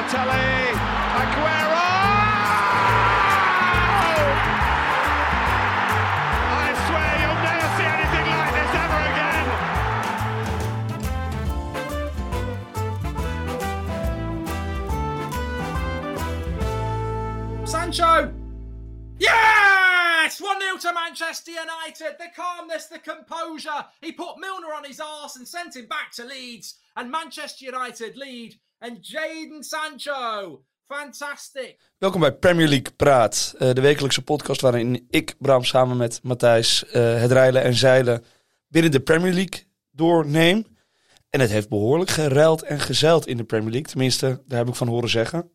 Balotelli, Aguero! Manchester United. The calmness, the composure. He put Milner on his arse and sent him back to Leeds. And Manchester United lead. And Jaden Sancho. Fantastic. Welkom bij Premier League Praat, eh, de wekelijkse podcast waarin ik, Bram, samen met Matthijs eh, het rijlen en zeilen binnen de Premier League doorneem. En het heeft behoorlijk geruild en gezeild in de Premier League. Tenminste, daar heb ik van horen zeggen.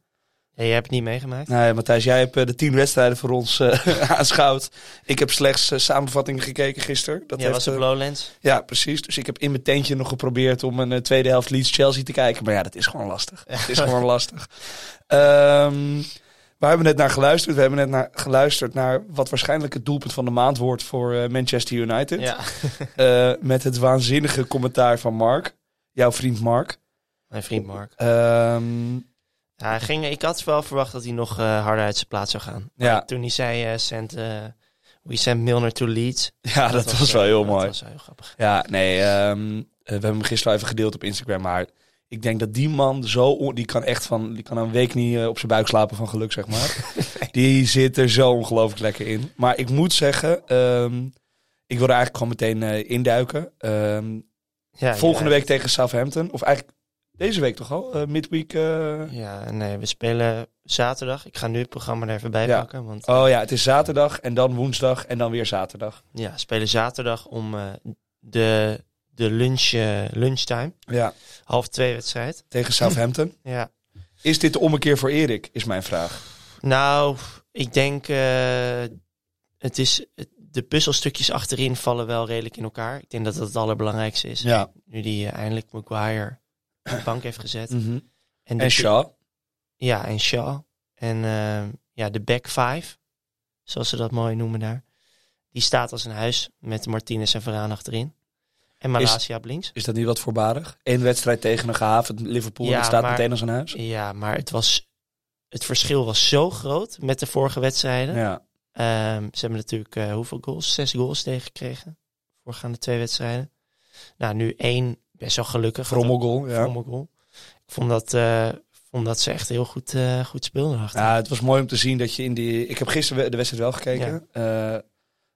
Ja, jij hebt het niet meegemaakt? Nee, Matthijs, jij hebt eh, de tien wedstrijden voor ons eh, aanschouwd. Ik heb slechts eh, samenvattingen gekeken gisteren. Dat Jij was op Lowlands. Ja, precies. Dus ik heb in mijn tentje nog geprobeerd om een tweede helft Leeds-Chelsea te kijken. Maar ja, dat is gewoon lastig. Het is gewoon lastig. Ehm we hebben net naar geluisterd. We hebben net naar geluisterd naar wat waarschijnlijk het doelpunt van de maand wordt voor Manchester United. Ja, met het waanzinnige commentaar van Mark. Jouw vriend Mark. mijn vriend Mark. Ehm, Ja, hij ging, ik had wel verwacht dat hij nog eh, harder uit zijn plaats zou gaan. Maar Ja. Toen hij zei, eh send, eh, we send Milner to Leeds. ja, dat, was, wel heel dat mooi. was wel heel grappig. Ja, nee, ehm, eh, we hebben hem gisteren even gedeeld op Instagram. Maar ik denk dat die man zo... Die kan echt van... Die kan een week niet op zijn buik slapen van geluk, zeg maar. Die zit er zo ongelooflijk lekker in. Maar ik moet zeggen... ehm, ik wil er eigenlijk gewoon meteen induiken. Ehm, Ja, volgende ja, week tegen Southampton. Of eigenlijk deze week toch al? Eh, midweek... eh, Ja, nee, we spelen zaterdag. Ik ga nu het programma er even bij Ja. pakken. Want Oh ja, het is zaterdag en dan woensdag en dan weer zaterdag. ja, we spelen zaterdag om eh, de, de lunch, lunchtime. Ja, Half twee wedstrijd. tegen Southampton. Ja. Is dit de ommekeer voor Erik, is mijn vraag. Nou, ik denk, het is, de puzzelstukjes achterin vallen wel redelijk in elkaar. Ik denk dat dat het allerbelangrijkste is. Ja. Nu die eindelijk Maguire de bank heeft gezet. Mhm. En, En de- Shaw. Ja, en Shaw. En eh, ja, de back five, zoals ze dat mooi noemen daar. Die staat als een huis met Martinez en Varane achterin. En Malasia op links. Is dat niet wat voorbarig? Eén wedstrijd tegen een gehavend Liverpool Ja, staat maar- meteen als een huis? Ja, maar het, was, het verschil was zo groot met de vorige wedstrijden. Ja. Ehm, ze hebben natuurlijk eh, hoeveel goals? Zes goals tegengekregen. Voorgaande twee wedstrijden. Nou, nu één best wel gelukkig. Frommelgoal, ja. Ik vond dat, eh, vond dat ze echt heel goed, eh, goed speelden achter. ja. Het was mooi om te zien dat je in die... Ik heb gisteren de wedstrijd wel gekeken. Eh,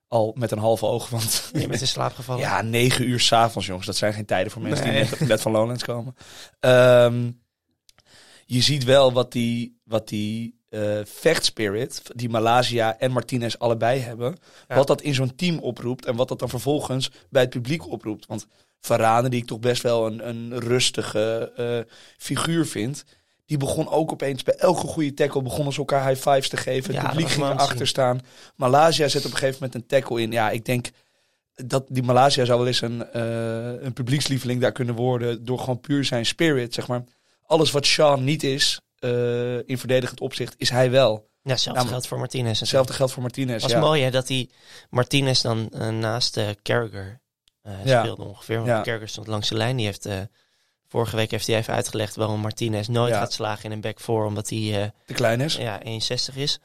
al met een halve oog, want... Je bent in slaap gevallen. Ja, negen uur s'avonds, jongens. Dat zijn geen tijden voor mensen Nee. die net, net van Lowlands komen. Ehm, je ziet wel wat die, wat die vechtspirit, die Malaysia en Martinez allebei hebben. Ja. Wat dat in zo'n team oproept en wat dat dan vervolgens bij het publiek oproept. Want Varane, die ik toch best wel een, een rustige eh, figuur vind... Die begon ook opeens bij elke goede tackle begonnen ze elkaar high fives te geven. Ja, het publiek ging erachter staan. Malaysia zet op een gegeven moment een tackle in. Ja, ik denk dat die Malaysia zou wel eens een, eh, een publiekslieveling daar kunnen worden. Door gewoon puur zijn spirit, zeg maar. Alles wat Sean niet is, eh, in verdedigend opzicht, is hij wel. Ja, hetzelfde Nou, geldt voor Martinez. Hetzelfde geldt voor Martinez. Het was ja. mooi hè, dat die Martinez dan naast eh Carragher Ja. speelde ongeveer. Want Ja. Carragher stond langs de lijn. Die heeft, eh, vorige week heeft hij even uitgelegd waarom Martinez nooit Ja. gaat slagen in een back four. Omdat hij eh, Te klein is. ja, 61 is.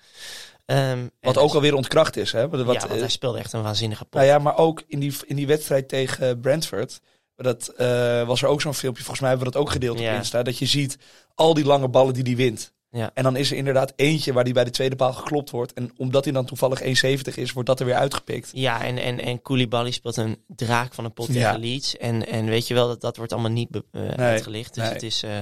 Ehm, Wat ook alweer ontkracht is. Hè? Wat, ja, want eh, hij speelde echt een waanzinnige pot. nou ja, maar ook in die, in die wedstrijd tegen Brentford. Dat eh, was er ook zo'n filmpje. Volgens mij hebben we dat ook gedeeld Ja. op Insta. Dat je ziet al die lange ballen die hij wint. Ja. En dan is er inderdaad eentje waar die bij de tweede paal geklopt wordt. En omdat hij dan toevallig 1,70 is, wordt dat er weer uitgepikt. Ja, en, en, en Koulibaly speelt een draak van een pot tegen Ja. Leeds. En, en weet je wel, dat, dat wordt allemaal niet eh, uitgelicht. Dus nee. het is... eh,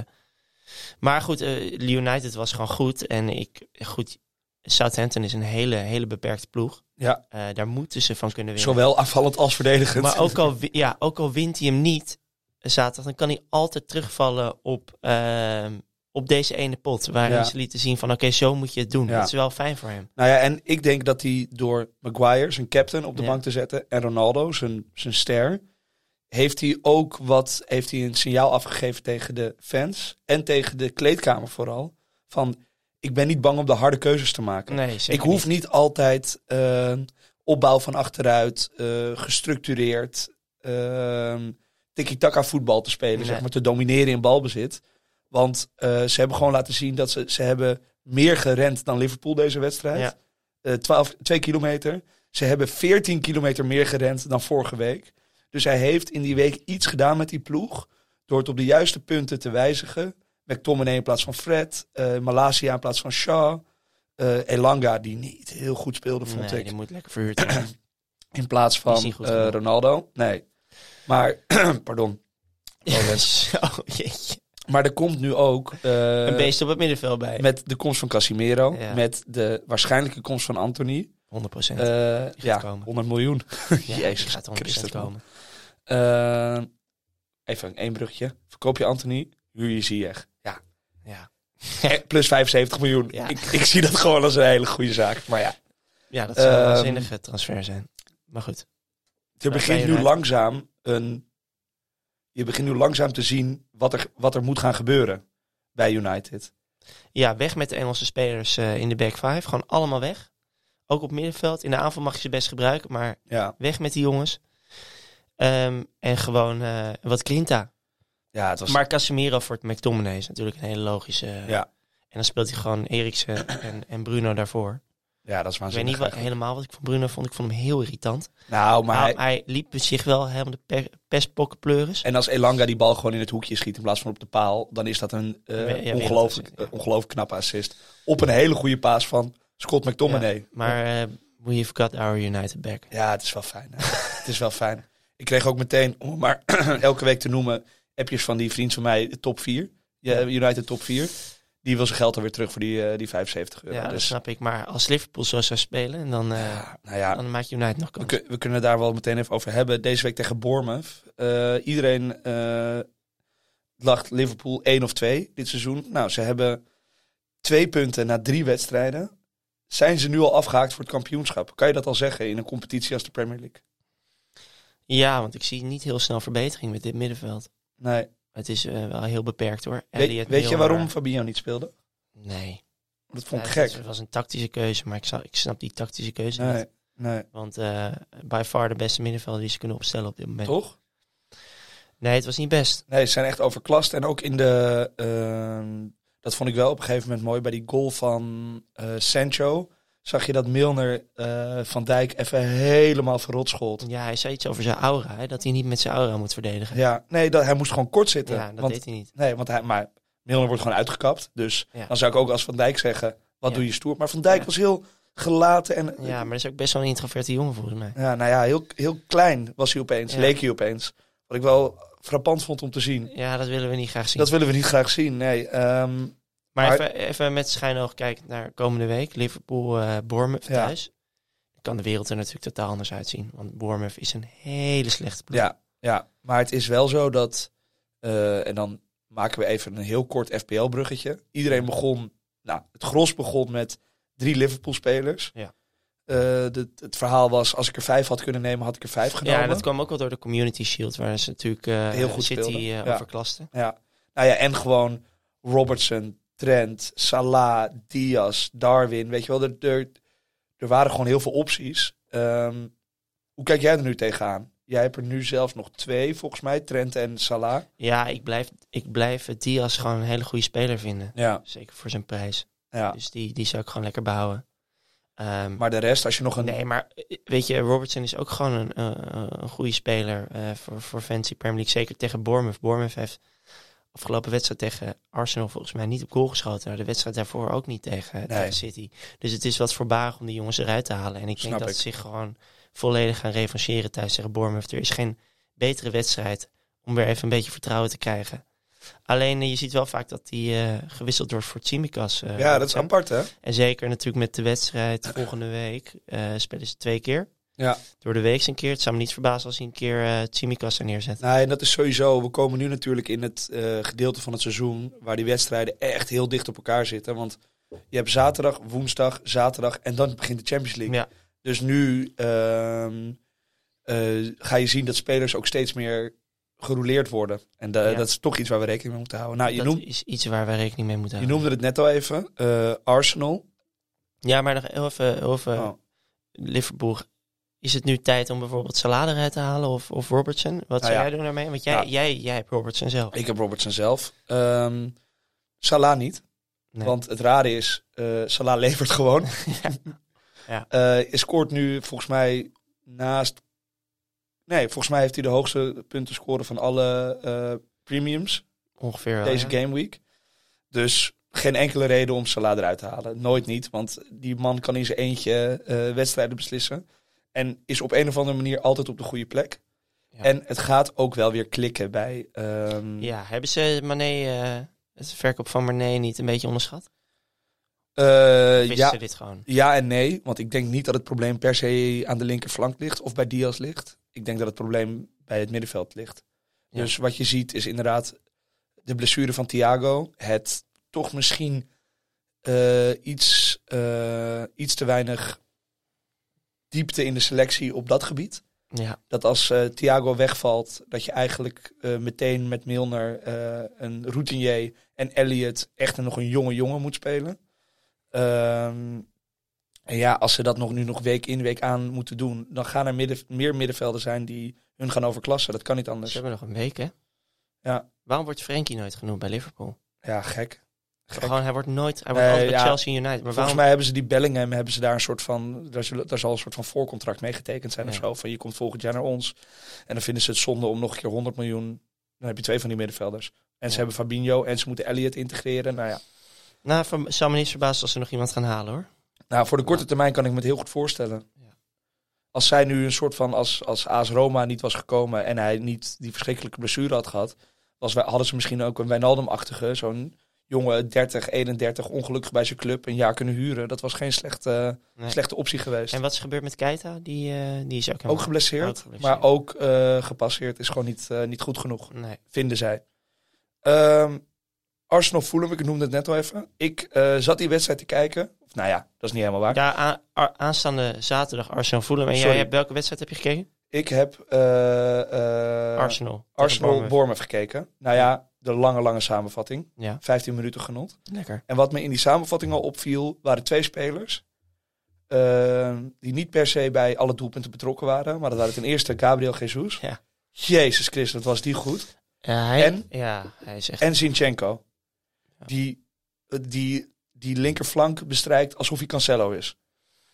maar goed, eh United was gewoon goed. En ik... Goed, Southampton is een hele, hele beperkte ploeg. Ja, daar moeten ze van kunnen winnen. zowel aanvallend als verdedigend. Maar ook al, ja, ook al wint hij hem niet zaterdag, dan kan hij altijd terugvallen op, ehm, op deze ene pot. Waarin Ja. ze lieten zien van oké, zo moet je het doen. Ja. Dat is wel fijn voor hem. Nou ja, en ik denk dat hij door Maguire, zijn captain, op de Ja. bank te zetten. En Ronaldo, zijn, zijn ster. Heeft hij ook wat, heeft hij een signaal afgegeven tegen de fans. En tegen de kleedkamer vooral. Van, ik ben niet bang om de harde keuzes te maken. Nee, ik hoef niet, altijd eh, opbouw van achteruit, eh, gestructureerd, eh, tiki-taka voetbal te spelen. Nee. Zeg maar, te domineren in balbezit. Want eh, ze hebben gewoon laten zien dat ze, ze hebben meer gerend dan Liverpool deze wedstrijd. Ja. Eh 12, 2 kilometer. Ze hebben 14 kilometer meer gerend dan vorige week. Dus hij heeft in die week iets gedaan met die ploeg. Door het op de juiste punten te wijzigen. McTominay in plaats van Fred. eh Malasia in plaats van Shaw. eh, Elanga, die niet heel goed speelde, vond Nee, ik. die moet lekker verhuurd. In plaats van eh. Ronaldo. Nee. Maar, pardon. Zo, jeetje. Maar er komt nu ook... eh, Een beest op het middenveld bij. Met de komst van Casimiro. Ja. Met de waarschijnlijke komst van Anthony. 100 procent. Eh, ja, komen. 100 miljoen. ja, Jezus gaat 100 Christus, man. komen. Eh, even één brugje. Verkoop je Anthony, huur je Ziyech. Ja. Ja. Plus 75 miljoen. Ja. Ik, ik zie dat gewoon als een hele goede zaak. Maar ja, ja, dat zou een Ehm, waanzinnige transfer zijn. Maar goed. er begint nu langzaam een... Je begint nu langzaam te zien wat er, wat er moet gaan gebeuren bij United. Ja, weg met de Engelse spelers eh, in de back five. Gewoon allemaal weg. Ook op middenveld. In de aanval mag je ze best gebruiken, maar Ja, weg met die jongens. Ehm, en gewoon eh, wat Grinta. ja het was... Maar Casemiro voor het McTominay is natuurlijk een hele logische. ja, En dan speelt hij gewoon Eriksen en, en Bruno daarvoor. Ja, dat is Ik weet waanzinnig. niet wat, helemaal wat ik van Bruno vond. Ik vond hem heel irritant. Nou, maar Maar hij- hij, liep zich wel helemaal de pe pestpokkenpleuris. En als Elanga die bal gewoon in het hoekje schiet in plaats van op de paal, dan is dat een eh, Ja, ja, ongelooflijk, ja. eh, ongelooflijk knappe assist. Op een hele goede paas van Scott McTominay. Ja, Maar eh we've got our United back. het is wel fijn. het is wel fijn. Ik kreeg ook meteen, om maar elke week te noemen, appjes van die vriend van mij, de top 4. Ja, United top 4. Die wil zijn geld alweer terug voor die, eh, die 75 euro. Ja, dat dus, snap ik. Maar als Liverpool zo zou spelen, en dan, eh, ja, nou ja, dan maakt United nog kans. we kunnen daar wel meteen even over hebben. Deze week tegen Bournemouth. Eh, iedereen lag Liverpool 1 of 2 dit seizoen. Nou, ze hebben twee punten na drie wedstrijden. Zijn ze nu al afgehaakt voor het kampioenschap? Kan je dat al zeggen in een competitie als de Premier League? Ja, want ik zie niet heel snel verbetering met dit middenveld. Nee. Het is eh, wel heel beperkt hoor. Weet, Elliot, weet je waarom Fabinho niet speelde? Nee. Dat vond ik Ja, gek. Het was een tactische keuze, maar ik, zou- ik snap die tactische keuze Nee, niet. nee. Want eh by far de beste middenvelder die ze kunnen opstellen op dit moment. Toch? Nee, het was niet best. Nee, ze zijn echt overklast. En ook in de... ehm, dat vond ik wel op een gegeven moment mooi. Bij die goal van eh, Sancho zag je dat Milner eh, Van Dijk even helemaal verrot schold. Ja, hij zei iets over zijn aura, hè, dat hij niet met zijn aura moet verdedigen. Ja, nee, dat, hij moest gewoon kort zitten. Ja, dat want, deed hij niet. Nee, want hij, maar Milner wordt gewoon uitgekapt. Dus Ja. dan zou ik ook als Van Dijk zeggen, wat Ja. doe je stoer. Maar Van Dijk was heel gelaten en... Ja, maar dat is ook best wel een introverte jongen volgens mij. Ja, nou ja, heel, heel klein was hij opeens. Leek hij opeens. Wat ik wel frappant vond om te zien. Ja, dat willen we niet graag zien. Dat willen we niet graag zien, nee. Ehm, maar maar- even, even met schijnoog kijken naar komende week. Liverpool, eh Bournemouth thuis. Kan de wereld er natuurlijk totaal anders uitzien. Want Bournemouth is een hele slechte ploeg. ja, ja, maar het is wel zo dat... eh, en dan maken we even een heel kort FPL-bruggetje. Iedereen begon... Nou, het gros begon met drie Liverpool-spelers. Ja. Eh, de- het verhaal was, als ik er vijf had kunnen nemen, had ik er vijf genomen. Ja, dat kwam ook wel door de Community Shield, waar ze natuurlijk Heel goed City eh, ja. overklasten. Ja. Nou ja, en gewoon Robertson, Trent, Salah, Diaz, Darwin. Weet je wel, er, er, er waren gewoon heel veel opties. Ehm, hoe kijk jij er nu tegenaan? Jij hebt er nu zelfs nog twee, volgens mij, Trent en Salah. Ja, ik blijf, ik blijf Diaz gewoon een hele goede speler vinden. Ja, Zeker voor zijn prijs. ja. Dus die, die zou ik gewoon lekker behouden. Ehm, Maar de rest, als je nog een... Nee, maar weet je, Robertson is ook gewoon een, eh, een goede speler eh, voor, voor Fancy Premier League. Zeker tegen Bournemouth. Bournemouth heeft afgelopen wedstrijd tegen Arsenal volgens mij niet op goal geschoten. Maar de wedstrijd daarvoor ook niet tegen, tegen City. Dus het is wat voorbarig om die jongens eruit te halen. En ik Snap denk dat ze zich gewoon volledig gaan revancheren thuis tegen Bournemouth. Er is geen betere wedstrijd om weer even een beetje vertrouwen te krijgen. Alleen eh, je ziet wel vaak dat die eh, gewisseld wordt voor Tsimikas. eh, ja, dat is apart, hè? En zeker natuurlijk met de wedstrijd volgende week eh, spelen ze twee keer. Ja. Door de week een keer. Het zou me niet verbazen als hij een keer Tsimikas er neerzet. Nee, en dat is sowieso. We komen nu natuurlijk in het eh, gedeelte van het seizoen waar die wedstrijden echt heel dicht op elkaar zitten. Want je hebt zaterdag, woensdag, zaterdag en dan begint de Champions League. Ja, Dus nu ehm, eh, ga je zien dat spelers ook steeds meer gerouleerd worden. En da- Ja. dat is toch iets waar we rekening mee moeten houden. Nou, je, dat is iets waar we rekening mee moeten je houden. noemde het net al even. Arsenal. Ja, maar nog heel even over Oh. Liverpool. Is het nu tijd om bijvoorbeeld Salade eruit te halen of, of Robertson? Wat zou ja. jij doen daarmee? Want jij, Nou. jij, jij hebt Robertson zelf. Ik heb Robertson zelf. Ehm, Salah niet. Nee. Want het rare is, eh Salah levert gewoon. Ja. Hij scoort nu volgens mij naast... Nee, volgens mij heeft hij de hoogste punten scoren van alle eh, premiums Ongeveer deze ja. game week. Dus geen enkele reden om Salah eruit te halen. Nooit niet, want die man kan in zijn eentje wedstrijden beslissen. En is op een of andere manier altijd op de goede plek. Ja. En het gaat ook wel weer klikken bij... ehm, Ja, hebben ze Mané, eh, het verkoop van Mané niet een beetje onderschat? eh, Wisten ja, ze dit gewoon? Ja en nee, want ik denk niet dat het probleem per se aan de linkerflank ligt of bij Diaz ligt. Ik denk dat het probleem bij het middenveld ligt. Ja. Dus wat je ziet is inderdaad de blessure van Thiago. Het toch misschien eh, iets, eh, iets te weinig diepte in de selectie op dat gebied. Ja, Dat als eh, Thiago wegvalt, dat je eigenlijk eh, meteen met Milner, eh, een routinier en Elliot echt nog een jonge jongen moet spelen. Ehm, en ja, als ze dat nog, nu nog week in, week aan moeten doen, dan gaan er midden, meer middenvelden zijn die hun gaan overklassen. Dat kan niet ze anders. hebben nog een week, hè? Ja, Waarom wordt Frenkie nooit genoemd bij Liverpool? ja gek. Gewoon, hij wordt nooit, hij wordt altijd bij ja. Chelsea United. Maar Volgens waarom? mij hebben ze die Bellingham, hebben ze daar een soort van, daar, zullen, daar zal een soort van voorcontract mee getekend zijn of Ja. zo. Van je komt volgend jaar naar ons. En dan vinden ze het zonde om nog een keer 100 miljoen. Dan heb je twee van die middenvelders. En ze hebben Fabinho en ze moeten Elliot integreren. Nou ja, Nou, voor, zou me niet verbazen als ze nog iemand gaan halen, hoor. nou, voor de korte termijn kan ik me het heel goed voorstellen. Ja. Als zij nu een soort van, als, als AS Roma niet was gekomen en hij niet die verschrikkelijke blessure had gehad, was, hadden ze misschien ook een Wijnaldum-achtige, zo'n jonge 30, 31, ongelukkig bij zijn club, een jaar kunnen huren. Dat was geen slechte, Nee. slechte optie geweest. En wat is gebeurd met Keita? Die, eh, die is ook, Ook geblesseerd, Ook geblesseerd. maar ook eh, gepasseerd is gewoon niet, eh, niet goed genoeg, Nee. vinden zij. Ehm, Arsenal Fulham, ik noemde het net al even. Ik zat die wedstrijd te kijken. Of, nou ja, dat is niet helemaal waar. Ja, aanstaande zaterdag Arsenal Fulham. En jij hebt welke wedstrijd heb je gekeken? Ik heb Arsenal. Arsenal. Bournemouth gekeken. Nou ja, de lange, lange samenvatting. Ja, 15 minuten genot. lekker. En wat me in die samenvatting al opviel, waren twee spelers. eh, die niet per se bij alle doelpunten betrokken waren. Maar dat waren ten eerste Gabriel Jesus. Ja. Jezus Christus, wat was die goed. Ja, hij, En? Ja, hij is echt... En Zinchenko. Ja. Die, die, die linkerflank bestrijkt alsof hij Cancelo is.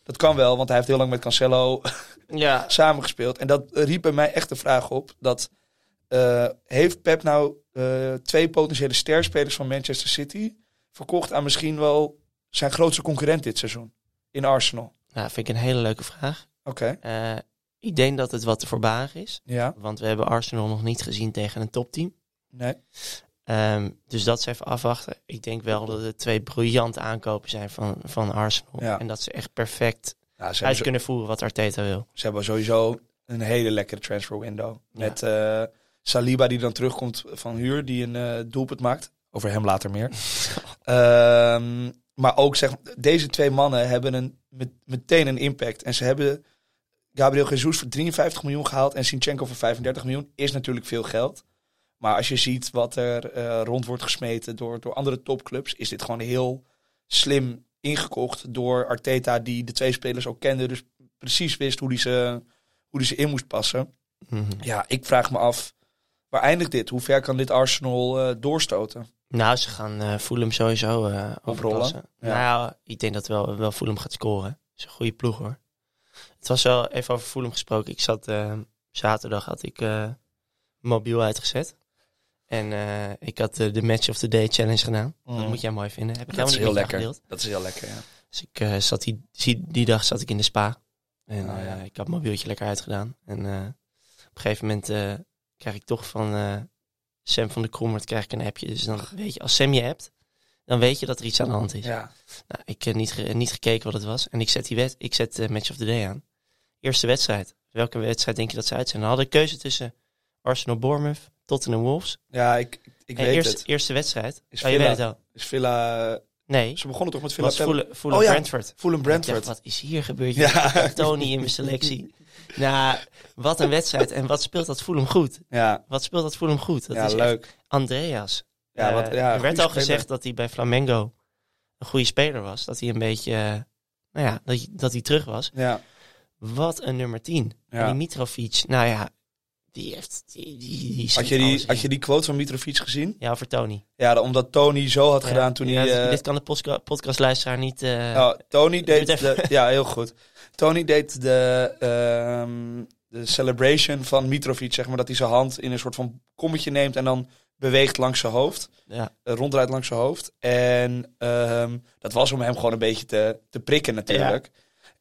Dat kan wel, want hij heeft heel lang met Cancelo ja, samengespeeld. En dat riep bij mij echt de vraag op. Dat, eh, heeft Pep nou eh, twee potentiële sterspelers van Manchester City verkocht aan misschien wel zijn grootste concurrent dit seizoen? In Arsenal. nou, vind ik een hele leuke vraag. Oké, Eh, ik denk dat het wat te voorbarig is. ja, Want we hebben Arsenal nog niet gezien tegen een topteam. nee. Ehm, dus dat is even afwachten. Ik denk wel dat het twee briljante aankopen zijn van, van Arsenal. Ja. En dat ze echt perfect Ja, ze, uit kunnen voeren wat Arteta wil. ze hebben sowieso een hele lekkere transfer window. Ja. Met eh, Saliba die dan terugkomt van huur, die een eh, doelpunt maakt. Over hem later meer. Ehm, maar ook zeg, deze twee mannen hebben een, met, meteen een impact. En ze hebben Gabriel Jesus voor 53 miljoen gehaald en Sinchenko voor 35 miljoen. Is natuurlijk veel geld. Maar als je ziet wat er eh, rond wordt gesmeten door, door andere topclubs, is dit gewoon heel slim ingekocht door Arteta, die de twee spelers ook kende. Dus precies wist hoe die ze, hoe die ze in moest passen. Mhm. Ja, ik vraag me af, waar eindigt dit? Hoe ver kan dit Arsenal eh, doorstoten? Nou, ze gaan eh Fulham sowieso overklassen. Ja. Nou, ik denk dat wel, wel Fulham gaat scoren. Het is een goede ploeg hoor. Het was wel even over Fulham gesproken. Ik zat zaterdag had ik mobiel uitgezet. En ik had de Match of the Day challenge gedaan. Dat moet jij mooi vinden. Heb ik. Dat is heel lekker. gedeeld. Dat is heel lekker, ja. Dus ik zat die, die, dag zat ik in de spa. En Oh, ja. ik had mijn mobieltje lekker uitgedaan. En op een gegeven moment krijg ik toch van eh, Sam van de Krommert krijg ik een appje. Dus dan weet je, als Sam je hebt, dan weet je dat er iets aan de hand is. Ja, Nou, ik heb niet, ge- niet gekeken wat het was. En ik zet die wet, ik zet eh, Match of the Day aan. Eerste wedstrijd. Welke wedstrijd denk je dat ze uit zijn? Dan hadden we keuze tussen Arsenal Bournemouth, Tottenham Wolves. ja ik, ik en weet eerste, het. eerste wedstrijd. Is oh, je Villa. weet het wel. Is Villa... Nee, Ze begonnen toch met Villa Fulham, Fulham Oh ja. Brentford. Fulham Ik Brentford. dacht, wat is hier gebeurd? Ja. Tony in mijn selectie. nou, wat een wedstrijd. En wat speelt dat Fulham goed? Ja, Wat speelt dat Fulham goed? Dat ja is leuk. Andreas. Ja, Eh, wat, ja, er werd al speler. gezegd dat hij bij Flamengo een goede speler was. Dat hij een beetje, eh, nou ja, dat, hij- dat hij terug was. Ja, Wat een nummer 10. Ja. En die Mitrovic, nou ja, Die heeft... Die, die, die Had je, die, had je die quote van Mitrovic gezien? Ja, voor Tony. Ja, omdat Tony zo had Ja. gedaan toen Ja, hij... eh, dit kan de podcastluisteraar niet... eh, Oh, Tony deed de, ja, heel goed. Tony deed de, ehm, de celebration van Mitrovic, zeg maar, dat hij zijn hand in een soort van kommetje neemt en dan beweegt langs zijn hoofd, ja. eh, ronddraait langs zijn hoofd. En ehm, dat was om hem gewoon een beetje te, te prikken natuurlijk.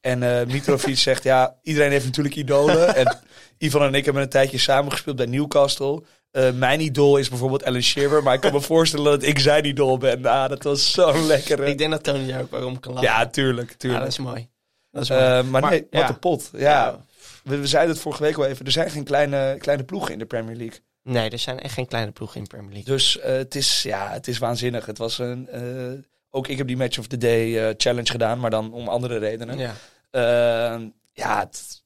En eh, Mitrovic zegt, ja, iedereen heeft natuurlijk idolen. en Ivan en ik hebben een tijdje samengespeeld bij Newcastle. Eh, mijn idool is bijvoorbeeld Alan Shearer, maar ik kan me voorstellen dat ik zijn idool ben. Ah, dat was zo lekker. Ik denk dat Tony daar ook wel om kan lachen. Ja, tuurlijk, Ja, tuurlijk. dat is mooi. Dat. Eh, maar, Maar, nee, wat een pot. Ja, We, we zeiden het vorige week al even. Er zijn geen kleine, kleine ploegen in de Premier League. Nee, er zijn echt geen kleine ploegen in de Premier League. Dus eh, het, is, ja, het is waanzinnig. Het was een, eh, ook ik heb die Match of the Day challenge gedaan, maar dan om andere redenen. Ja. Ja, het-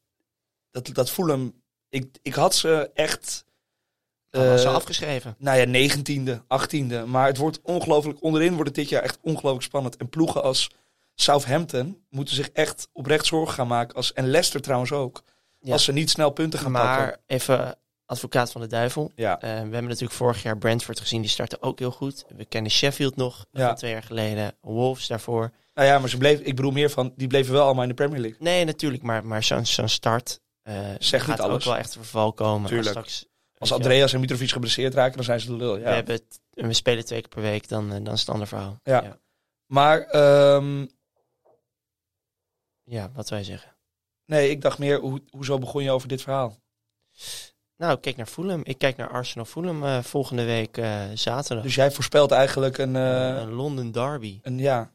dat, dat voelen. Ik, ik had ze echt. Was eh, al afgeschreven. nou ja, negentiende, achttiende. Maar het wordt ongelooflijk. Onderin wordt het dit jaar echt ongelooflijk spannend. En ploegen als Southampton moeten zich echt oprecht zorgen gaan maken. Als, en Leicester trouwens ook. Ja. Als ze niet snel punten gaan pakken. Maar even advocaat van de duivel. Ja, Eh, we hebben natuurlijk vorig jaar Brentford gezien. Die startte ook heel goed. We kennen Sheffield nog Ja. van twee jaar geleden. Wolves daarvoor. nou ja, maar ze bleven, ik bedoel meer van, die bleven wel allemaal in de Premier League. Nee, natuurlijk. Maar, maar zo'n zo'n start eh, Zegt gaat niet alles. ook wel echt een verval komen. Tuurlijk. Als, straks, Als Andreas en Mitrovic geblesseerd raken, dan zijn ze de lul. we, Ja. hebben het, en we spelen twee keer per week, dan, eh, dan is het een ander verhaal. Ja. ja. Maar ehm, Ja, wat wij zeggen. nee, ik dacht meer, hoe, hoezo begon je over dit verhaal? Nou, ik kijk naar Fulham. Ik kijk naar Arsenal Fulham eh, volgende week eh, zaterdag. Dus jij voorspelt eigenlijk een, eh, een London derby. een ja.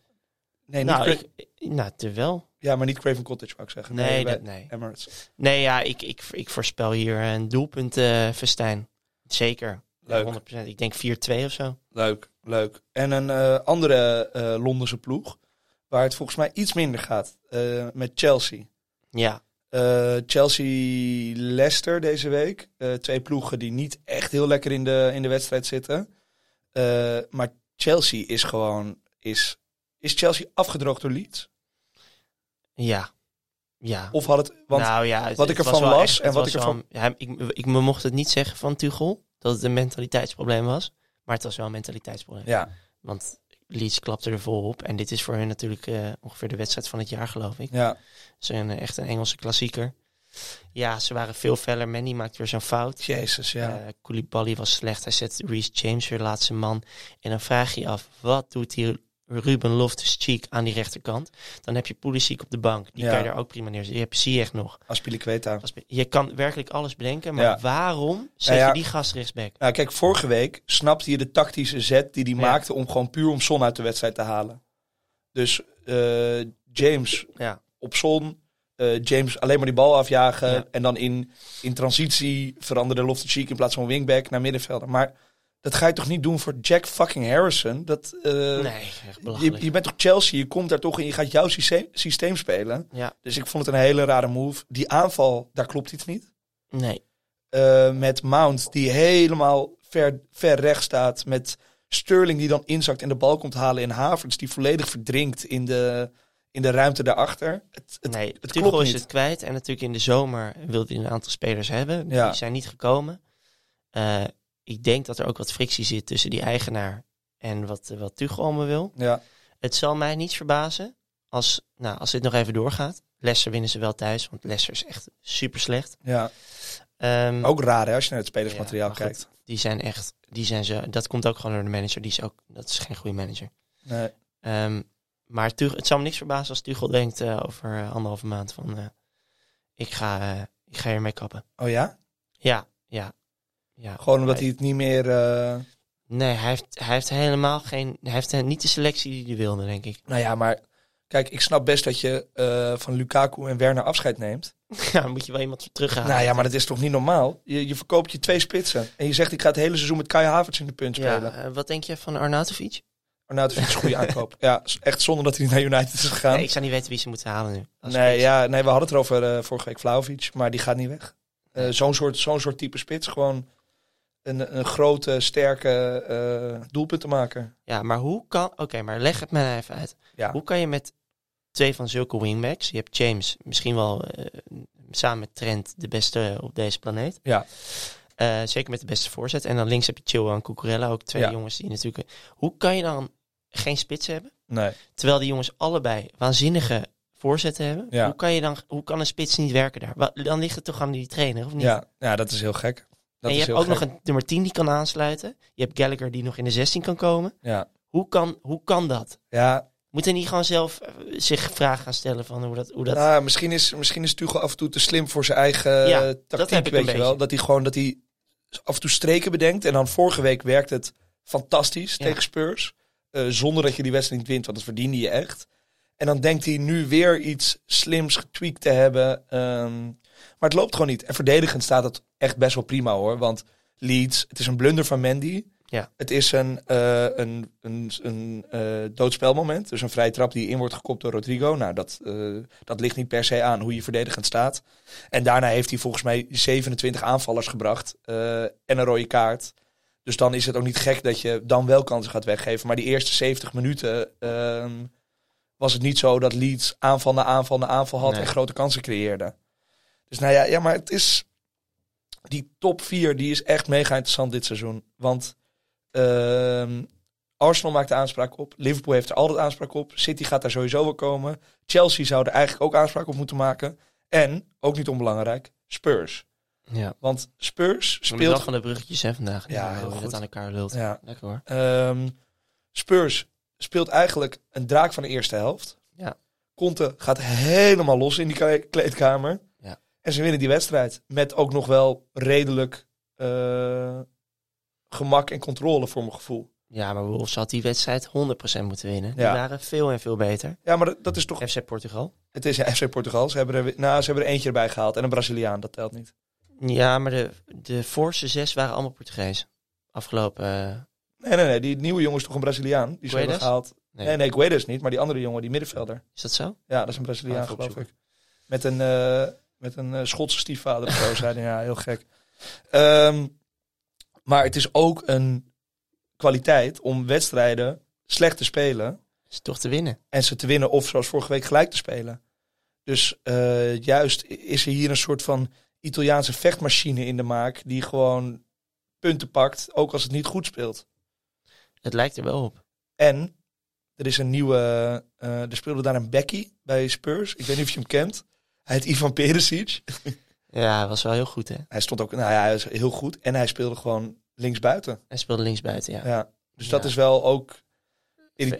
Nee, niet nou, ik, nou, terwijl. ja, maar niet Craven Cottage, wou ik zeggen. Nee, bij dat, nee. Emirates. nee ja, ik, ik, ik voorspel hier een doelpuntenfestijn. Zeker. Leuk. 100%. Ik denk 4-2 of zo. Leuk, leuk. En een andere Londense ploeg, waar het volgens mij iets minder gaat, eh, met Chelsea. Ja, Eh, Chelsea-Leicester deze week. Eh, twee ploegen die niet echt heel lekker in de, in de wedstrijd zitten. Maar Chelsea is gewoon... Is, is Chelsea afgedroogd door Leeds? ja, ja. Of had het... Want nou ja, het- wat ik ervan las echt- en wat ik wel- ervan- Ja, ik, ik mocht het niet zeggen van Tuchel, dat het een mentaliteitsprobleem was. Maar het was wel een mentaliteitsprobleem. Ja, Want Leeds klapte er vol op. En dit is voor hen natuurlijk eh, ongeveer de wedstrijd van het jaar, geloof ik. ja. Ze zijn eh, echt een Engelse klassieker. Ja, ze waren veel feller. Manny maakt weer zo'n fout. Jezus, ja. Eh, Koulibaly was slecht. Hij zet Reece James weer laatste man. En dan vraag je je af, wat doet die Ruben Loftus-Cheek aan die rechterkant? Dan heb je Pulisic op de bank. Die Ja. kan je daar ook prima neerzetten. Je hebt Ziyech nog. Aspilicueta. Je kan werkelijk alles bedenken. Maar Ja. waarom zet ja. je die gast rechtsback? Nou, kijk, vorige week snapte je de tactische zet die hij maakte om gewoon puur om Son uit de wedstrijd te halen. Dus eh, James Ja, op Son, eh, James alleen maar die bal afjagen Ja. en dan in, in transitie veranderde Loftus-Cheek in plaats van wingback naar middenvelder. Maar dat ga je toch niet doen voor Jack fucking Harrison? Dat, eh, nee, echt je, belachelijk. je bent toch Chelsea, je komt daar toch en je gaat jouw systeem, systeem spelen. Ja, Dus ik vond het een hele rare move. Die aanval, daar klopt iets niet. nee. Eh, met Mount die helemaal ver, ver rechts staat. Met Sterling die dan inzakt en de bal komt halen. En Havertz die volledig verdrinkt in de, in de ruimte daarachter. Het, het, nee, het klopt is niet. het kwijt. En natuurlijk in de zomer wilde hij een aantal spelers hebben. Ja. Die zijn niet gekomen. Eh, ik denk dat er ook wat frictie zit tussen die eigenaar en wat, wat Tuchel allemaal wil. Ja, Het zal mij niet verbazen als, nou, als dit nog even doorgaat. Leicester winnen ze wel thuis, want Leicester is echt super slecht. ja. Ehm, Ook raar hè, als je naar het spelersmateriaal Ja, kijkt. Die zijn echt, die zijn zo, dat komt ook gewoon door de manager. Die is ook, dat is geen goede manager. Nee. Ehm, maar Tuchel, het zou me niks verbazen als Tuchel denkt eh, over eh, anderhalve maand van, eh, ik ga, ik ga hiermee kappen. Oh ja? Ja, ja, ja. Gewoon omdat hij het niet meer... eh, Nee, hij heeft, hij heeft helemaal geen, hij heeft eh, niet de selectie die hij wilde, denk ik. Nou ja, maar kijk, ik snap best dat je eh, van Lukaku en Werner afscheid neemt. ja, dan moet je wel iemand voor terughalen. Nou ja, maar dat is toch niet normaal? Je, je verkoopt je twee spitsen. En je zegt, ik ga het hele seizoen met Kai Havertz in de punt spelen. Ja, wat denk je van Arnautovic? Arnautovic is een goede aankoop. Ja, echt zonde dat hij naar United is gegaan. Nee, ik zou niet weten wie ze moeten halen nu. Nee, spits. ja, nee, we hadden het erover vorige week, Vlaovic, maar die gaat niet weg. Zo'n, soort, zo'n soort type spits, gewoon een, een grote, sterke eh doelpuntenmaker. Ja, maar hoe kan... Oké, maar leg het me even uit. Ja. Hoe kan je met twee van zulke wingbacks... Je hebt James, misschien wel eh, samen met Trent de beste op deze planeet. Ja. Eh, zeker met de beste voorzet. En dan links heb je Chilwell en Cucurella, ook twee Ja. jongens die natuurlijk... Hoe kan je dan geen spits hebben? Nee. Terwijl die jongens allebei waanzinnige voorzetten hebben. Ja. Hoe, kan je dan, hoe kan een spits niet werken daar? Dan ligt het toch aan die trainer, of niet? Ja, ja, dat is heel gek. Dat en je hebt ook gek. nog een nummer 10 die kan aansluiten. Je hebt Gallagher die nog in de 16 kan komen. Ja. Hoe kan, hoe kan dat? Ja, Moet hij niet gewoon zelf eh, zich vragen gaan stellen van hoe dat... Hoe dat nou, misschien, is, misschien is Tuchel af en toe te slim voor zijn eigen Ja, tactiek, heb ik weet je beetje. wel. Dat hij gewoon dat hij af en toe streken bedenkt. En dan vorige week werkt het fantastisch Ja. tegen Spurs. Eh, zonder dat je die wedstrijd niet wint, want dat verdiende je echt. En dan denkt hij nu weer iets slims getweakt te hebben. ehm, maar het loopt gewoon niet. En verdedigend staat het echt best wel prima hoor. Want Leeds, het is een blunder van Mandy. Ja. Het is een, eh, een, een, een eh, doodspelmoment. Dus een vrije trap die in wordt gekopt door Rodrigo. Nou, dat, eh, dat ligt niet per se aan hoe je verdedigend staat. En daarna heeft hij volgens mij 27 aanvallers gebracht. en een rode kaart. Dus dan is het ook niet gek dat je dan wel kansen gaat weggeven. Maar die eerste 70 minuten ehm, was het niet zo dat Leeds aanval na aanval na aanval had Nee. en grote kansen creëerde. Dus nou ja, ja, maar het is... Die top 4 die is echt mega interessant dit seizoen. Want ehm, Arsenal maakt de aanspraak op. Liverpool heeft er altijd aanspraak op. City gaat daar sowieso wel komen. Chelsea zou er eigenlijk ook aanspraak op moeten maken. En, ook niet onbelangrijk, Spurs. ja. Want Spurs Speelt van de bruggetjes hè, vandaag. Ja, hoe heel je goed. dat aan elkaar lult. Ja, Lekker hoor. Ehm, Spurs speelt eigenlijk een draak van de eerste helft. Ja. Conte gaat helemaal los in die kle- kleedkamer. En ze winnen die wedstrijd. Met ook nog wel redelijk eh, gemak en controle voor mijn gevoel. Ja, maar Wolves had die wedstrijd 100% moeten winnen. Die Ja. waren veel en veel beter. Ja, maar dat, dat is toch... FC Portugal. Het is FC Portugal. Ze hebben, er, nou, ze hebben er eentje erbij gehaald. En een Braziliaan, dat telt niet. Ja, maar de, de voorste zes waren allemaal Portugees. Afgelopen... eh, Nee, nee, nee. Die nieuwe jongen is toch een Braziliaan. Die ze hebben gehaald. nee. Nee, nee, Guedes niet. Maar die andere jongen, die middenvelder. Is dat zo? Ja, dat is een Braziliaan, Ah, geloof ik. Met een, eh, met een eh, Schotse stiefvader of zo, zei hij. Ja, heel gek. Ehm, maar het is ook een kwaliteit om wedstrijden slecht te spelen Is toch te winnen? en ze te winnen of zoals vorige week gelijk te spelen. Dus eh, juist is er hier een soort van Italiaanse vechtmachine in de maak die gewoon punten pakt, ook als het niet goed speelt. Het lijkt er wel op. En er is een nieuwe. eh, er speelde daar een Becky bij Spurs. Ik weet niet of je hem kent. Hij heet Ivan Perisic. Ja, hij was wel heel goed hè. Hij stond ook. Nou ja, hij is heel goed. En hij speelde gewoon linksbuiten. Hij speelde linksbuiten, ja. Ja. Dus dat Ja. is wel ook.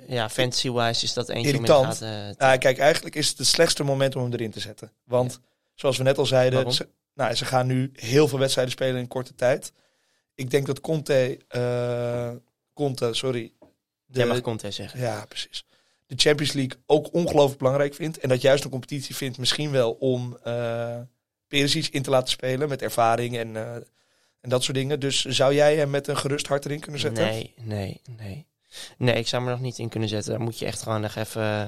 Ja, fantasy-wise is dat eentje Irritant. om in te- Ja, kijk, eigenlijk is het het slechtste moment om hem erin te zetten. Want zoals we net al zeiden, ze, nou, ze gaan nu heel veel wedstrijden spelen in korte tijd. Ik denk dat Conte, eh Conte, sorry. De, Jij mag Conte zeggen. Ja, precies. De Champions League ook ongelooflijk belangrijk vindt. En dat juist een competitie vindt misschien wel om eh Perisic in te laten spelen met ervaring en, eh, en dat soort dingen. Dus zou jij hem met een gerust hart erin kunnen zetten? Nee, nee, nee. Nee, ik zou me nog niet in kunnen zetten. Daar moet je echt gewoon nog even eh,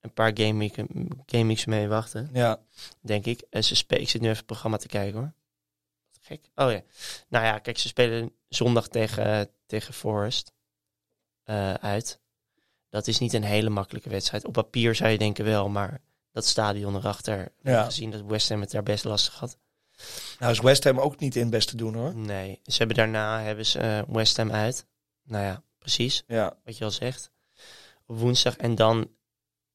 een paar game, mee wachten, Ja, denk ik. En ze spe- ik zit nu even het programma te kijken hoor. Gek. Oh ja. Nou ja, kijk, ze spelen zondag tegen, tegen Forest uit. Dat is niet een hele makkelijke wedstrijd. Op papier zou je denken wel, maar dat stadion erachter, Ja. gezien dat West Ham het daar best lastig had. nou is West Ham ook niet in het beste doen hoor. Nee, ze hebben daarna hebben ze eh, West Ham uit. Nou ja, precies. Ja, wat je al zegt. Op woensdag en dan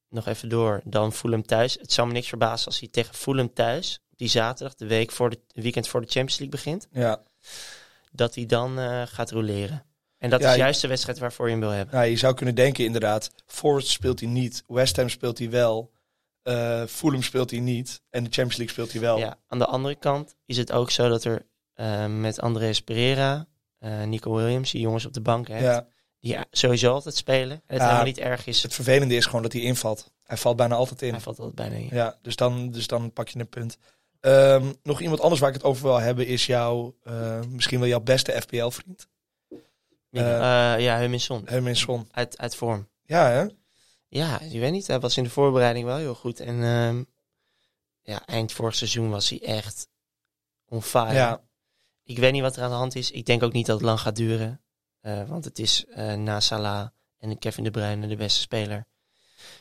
nog even door. Dan Fulham thuis. Het zou me niks verbazen als hij tegen Fulham thuis, die zaterdag, de week voor de weekend voor de Champions League begint, ja. dat hij dan eh, gaat roleren. En dat Ja, is juist de wedstrijd waarvoor je hem wil hebben. Nou, je zou kunnen denken inderdaad, Forest speelt hij niet, West Ham speelt hij wel, eh Fulham speelt hij niet en de Champions League speelt hij wel. Ja, aan de andere kant is het ook zo dat er eh, met Andreas Pereira, eh, Nico Williams, die jongens op de bank hebt, Ja. die sowieso altijd spelen. En het helemaal niet erg is. Het vervelende is gewoon dat hij invalt. Hij valt bijna altijd in. Hij valt altijd bijna in. Ja, dus dan, dus dan pak je een punt. Ehm, nog iemand anders waar ik het over wil hebben is jouw, misschien wel jouw beste FPL-vriend. Eh, ja, Huminson. Herminson. Uit, uit vorm. Ja, hè? Ja, je weet niet. Hij was in de voorbereiding wel heel goed. En ehm, ja, eind vorig seizoen was hij echt on fire. Ja. Ik weet niet wat er aan de hand is. Ik denk ook niet dat het lang gaat duren. Eh, want het is eh, na Salah en Kevin De Bruyne de beste speler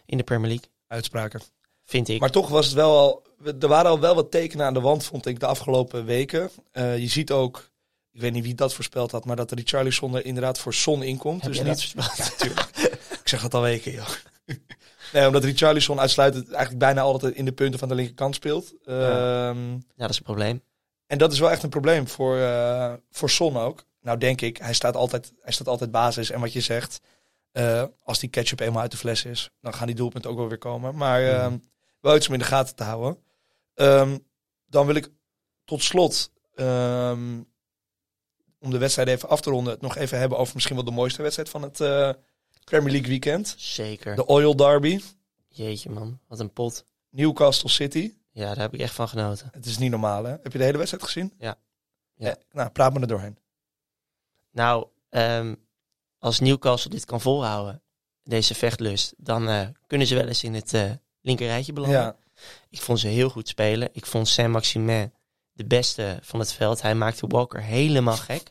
in de Premier League. Uitspraken. vind ik. Maar toch was het wel al. Er waren al wel wat tekenen aan de wand, vond ik, de afgelopen weken. Eh, je ziet ook, ik weet niet wie dat voorspeld had, maar dat Richarlison er inderdaad voor Son inkomt. Heb dus niet. Natuurlijk. ik zeg dat al weken, joh. nee, omdat Richarlison uitsluitend eigenlijk bijna altijd in de punten van de linkerkant speelt. Ehm, Ja, dat is een probleem. En dat is wel echt een probleem voor, eh, voor Son ook. Nou denk ik, hij staat altijd, hij staat altijd basis. En wat je zegt, eh, als die ketchup eenmaal uit de fles is, dan gaan die doelpunten ook wel weer komen. Maar eh, Mhm. wel iets om in de gaten te houden. Ehm, dan wil ik tot slot, ehm, om de wedstrijd even af te ronden, het nog even hebben over misschien wel de mooiste wedstrijd van het eh, Premier League weekend. Zeker. De Oil Derby, Jeetje man, wat een pot. Newcastle City. Ja, daar heb ik echt van genoten. Het is niet normaal hè? Heb je de hele wedstrijd gezien? Ja. Ja. Eh, nou, praat me er doorheen. Nou, ehm, als Newcastle dit kan volhouden, deze vechtlust, dan eh, kunnen ze wel eens in het eh linkerrijtje belanden. Ja, Ik vond ze heel goed spelen. Ik vond Saint-Maximin de beste van het veld. Hij maakte Walker helemaal gek.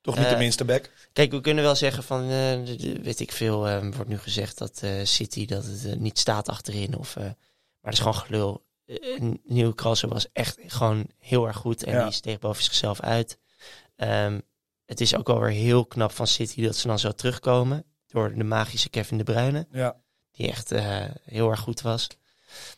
toch niet de Eh, minste back. Kijk, we kunnen wel zeggen van, eh, weet ik veel, eh, wordt nu gezegd dat City dat het niet staat achterin. Of, maar dat is gewoon gelul. Newcastle was echt gewoon heel erg goed en Ja. die steeg boven zichzelf uit. Ehm, het is ook wel weer heel knap van City dat ze dan zo terugkomen door de magische Kevin De Bruyne, Ja. die echt heel erg goed was.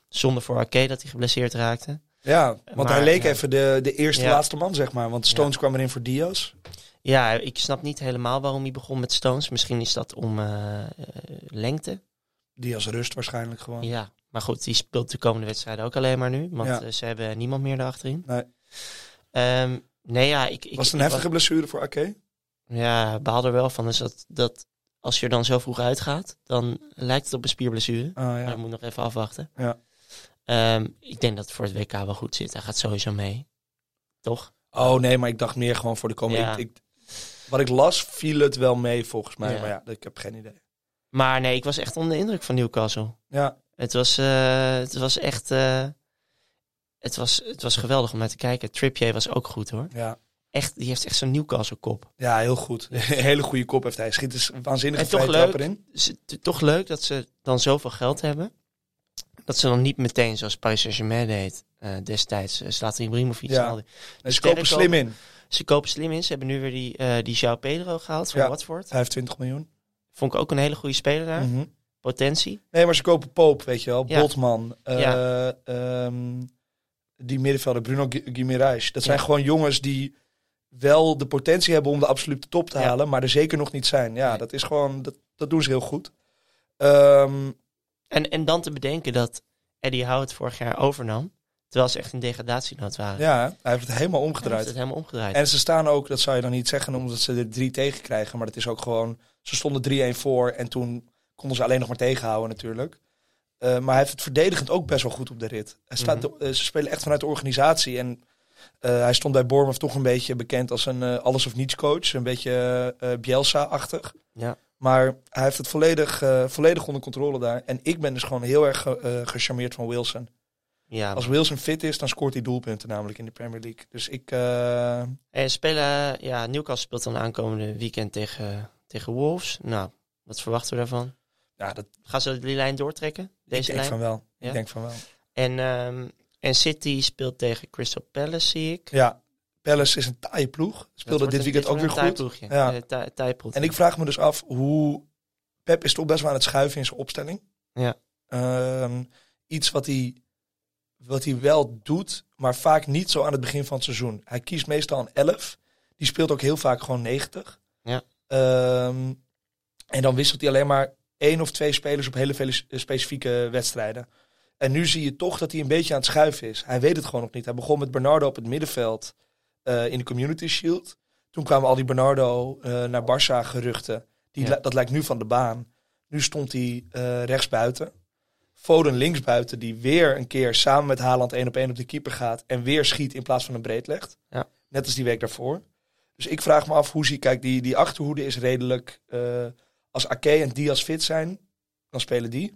Zonder voor Arke dat hij geblesseerd raakte. Ja, want Maar, hij leek ja. even de, de eerste Ja. laatste man, zeg maar. Want Stones kwam erin voor Diaz. Ja, ik snap niet helemaal waarom hij begon met Stones. Misschien is dat om eh, eh, lengte. Diaz rust waarschijnlijk gewoon. Ja, maar goed, die speelt de komende wedstrijden ook alleen maar nu. Want eh, ze hebben niemand meer erachterin. Nee. Ehm, nee, ja, ik... ik Was het een heftige blessure voor Ake? Ja, baal er wel van. Dus dat, dat als je er dan zo vroeg uitgaat, dan lijkt het op een spierblessure. Maar ja. je moet nog even afwachten. Ja. Ehm, ik denk dat het voor het WK wel goed zit. Hij gaat sowieso mee. Toch? Oh nee, maar ik dacht meer gewoon voor de komende... Ja. Ik, ik- wat ik las, viel het wel mee volgens mij. Ja. Maar ja, ik heb geen idee. Maar nee, ik was echt onder de indruk van Newcastle. Ja, Het was, eh, het was echt... eh, het, was, het was geweldig om naar te kijken. Trippier was ook goed hoor. ja. Echt, die heeft echt zo'n Newcastle kop. ja heel goed. Een hele goede kop heeft hij. Schiet dus waanzinnige En toch vrije trapper leuk. in. Dus het- toch leuk dat ze dan zoveel geld hebben. Dat ze dan niet meteen zoals Paris Saint-Germain deed eh, destijds. Uh, Zlatan Ibrahimovic. Ja. Nee, ze kopen slim in. Ze kopen slim in. Ze hebben nu weer die, eh die João Pedro gehaald van Ja. Watford. 25 miljoen. Vond ik ook een hele goede speler daar. Mhm. Potentie. Nee, maar ze kopen Poop, weet je wel. Ja. Botman. eh, ehm, die middenvelder, Bruno Gu- Guimaraes. Dat zijn gewoon jongens die wel de potentie hebben om de absolute top te halen, maar er zeker nog niet zijn. Ja, dat is gewoon, dat, dat doen ze heel goed. Ehm, En, en dan te bedenken dat Eddie Howe het vorig jaar overnam. Terwijl ze echt in degradatienood waren. ja, hij heeft het helemaal Hij heeft omgedraaid. het helemaal omgedraaid. En ze staan ook, dat zou je dan niet zeggen omdat ze er drie tegen krijgen, maar dat is ook gewoon, ze stonden 3-1 voor en toen konden ze alleen nog maar tegenhouden natuurlijk. Eh, maar hij heeft het verdedigend ook best wel goed op de rit. Hij staat, Mhm. eh, ze spelen echt vanuit de organisatie en hij stond bij Bournemouth toch een beetje bekend als een eh, alles of niets coach, een beetje eh Bielsa-achtig. Ja. Maar hij heeft het volledig, eh, volledig onder controle daar. En ik ben dus gewoon heel erg ge- eh, gecharmeerd van Wilson. ja, Als Wilson fit is, dan scoort hij doelpunten namelijk in de Premier League. Dus ik, eh, En spelen, ja, Newcastle speelt dan aankomende weekend tegen, tegen Wolves. Nou, wat verwachten we daarvan? ja, dat, Gaan ze die lijn doortrekken? ik Deze denk lijn? van wel. Ja? Ik denk van wel. En, ehm, en City speelt tegen Crystal Palace, zie ik. Ja, Palace is een taaie ploeg. Speelde dit weekend ook weer goed. taaiploegje. Ja. Eh, taai- taaiploeg. En ik vraag me dus af hoe... Pep is toch best wel aan het schuiven in zijn opstelling. Ja. Ehm, iets wat hij, wat hij wel doet, maar vaak niet zo aan het begin van het seizoen. Hij kiest meestal een 11. Die speelt ook heel vaak gewoon 90. Ja. Ehm, en dan wisselt hij alleen maar één of twee spelers op hele vele specifieke wedstrijden. En nu zie je toch dat hij een beetje aan het schuiven is. Hij weet het gewoon nog niet. Hij begon met Bernardo op het middenveld eh, in de Community Shield. Toen kwamen al die Bernardo eh, naar Barça geruchten. Die, Ja. Dat lijkt nu van de baan. Nu stond hij eh rechts buiten. Foden linksbuiten, die weer een keer samen met Haaland één op één op de keeper gaat. En weer schiet in plaats van een breed legt. Ja. Net als die week daarvoor. Dus ik vraag me af hoe zie Kijk, die, die achterhoede is redelijk. eh, als Ake en Diaz fit zijn, dan spelen die.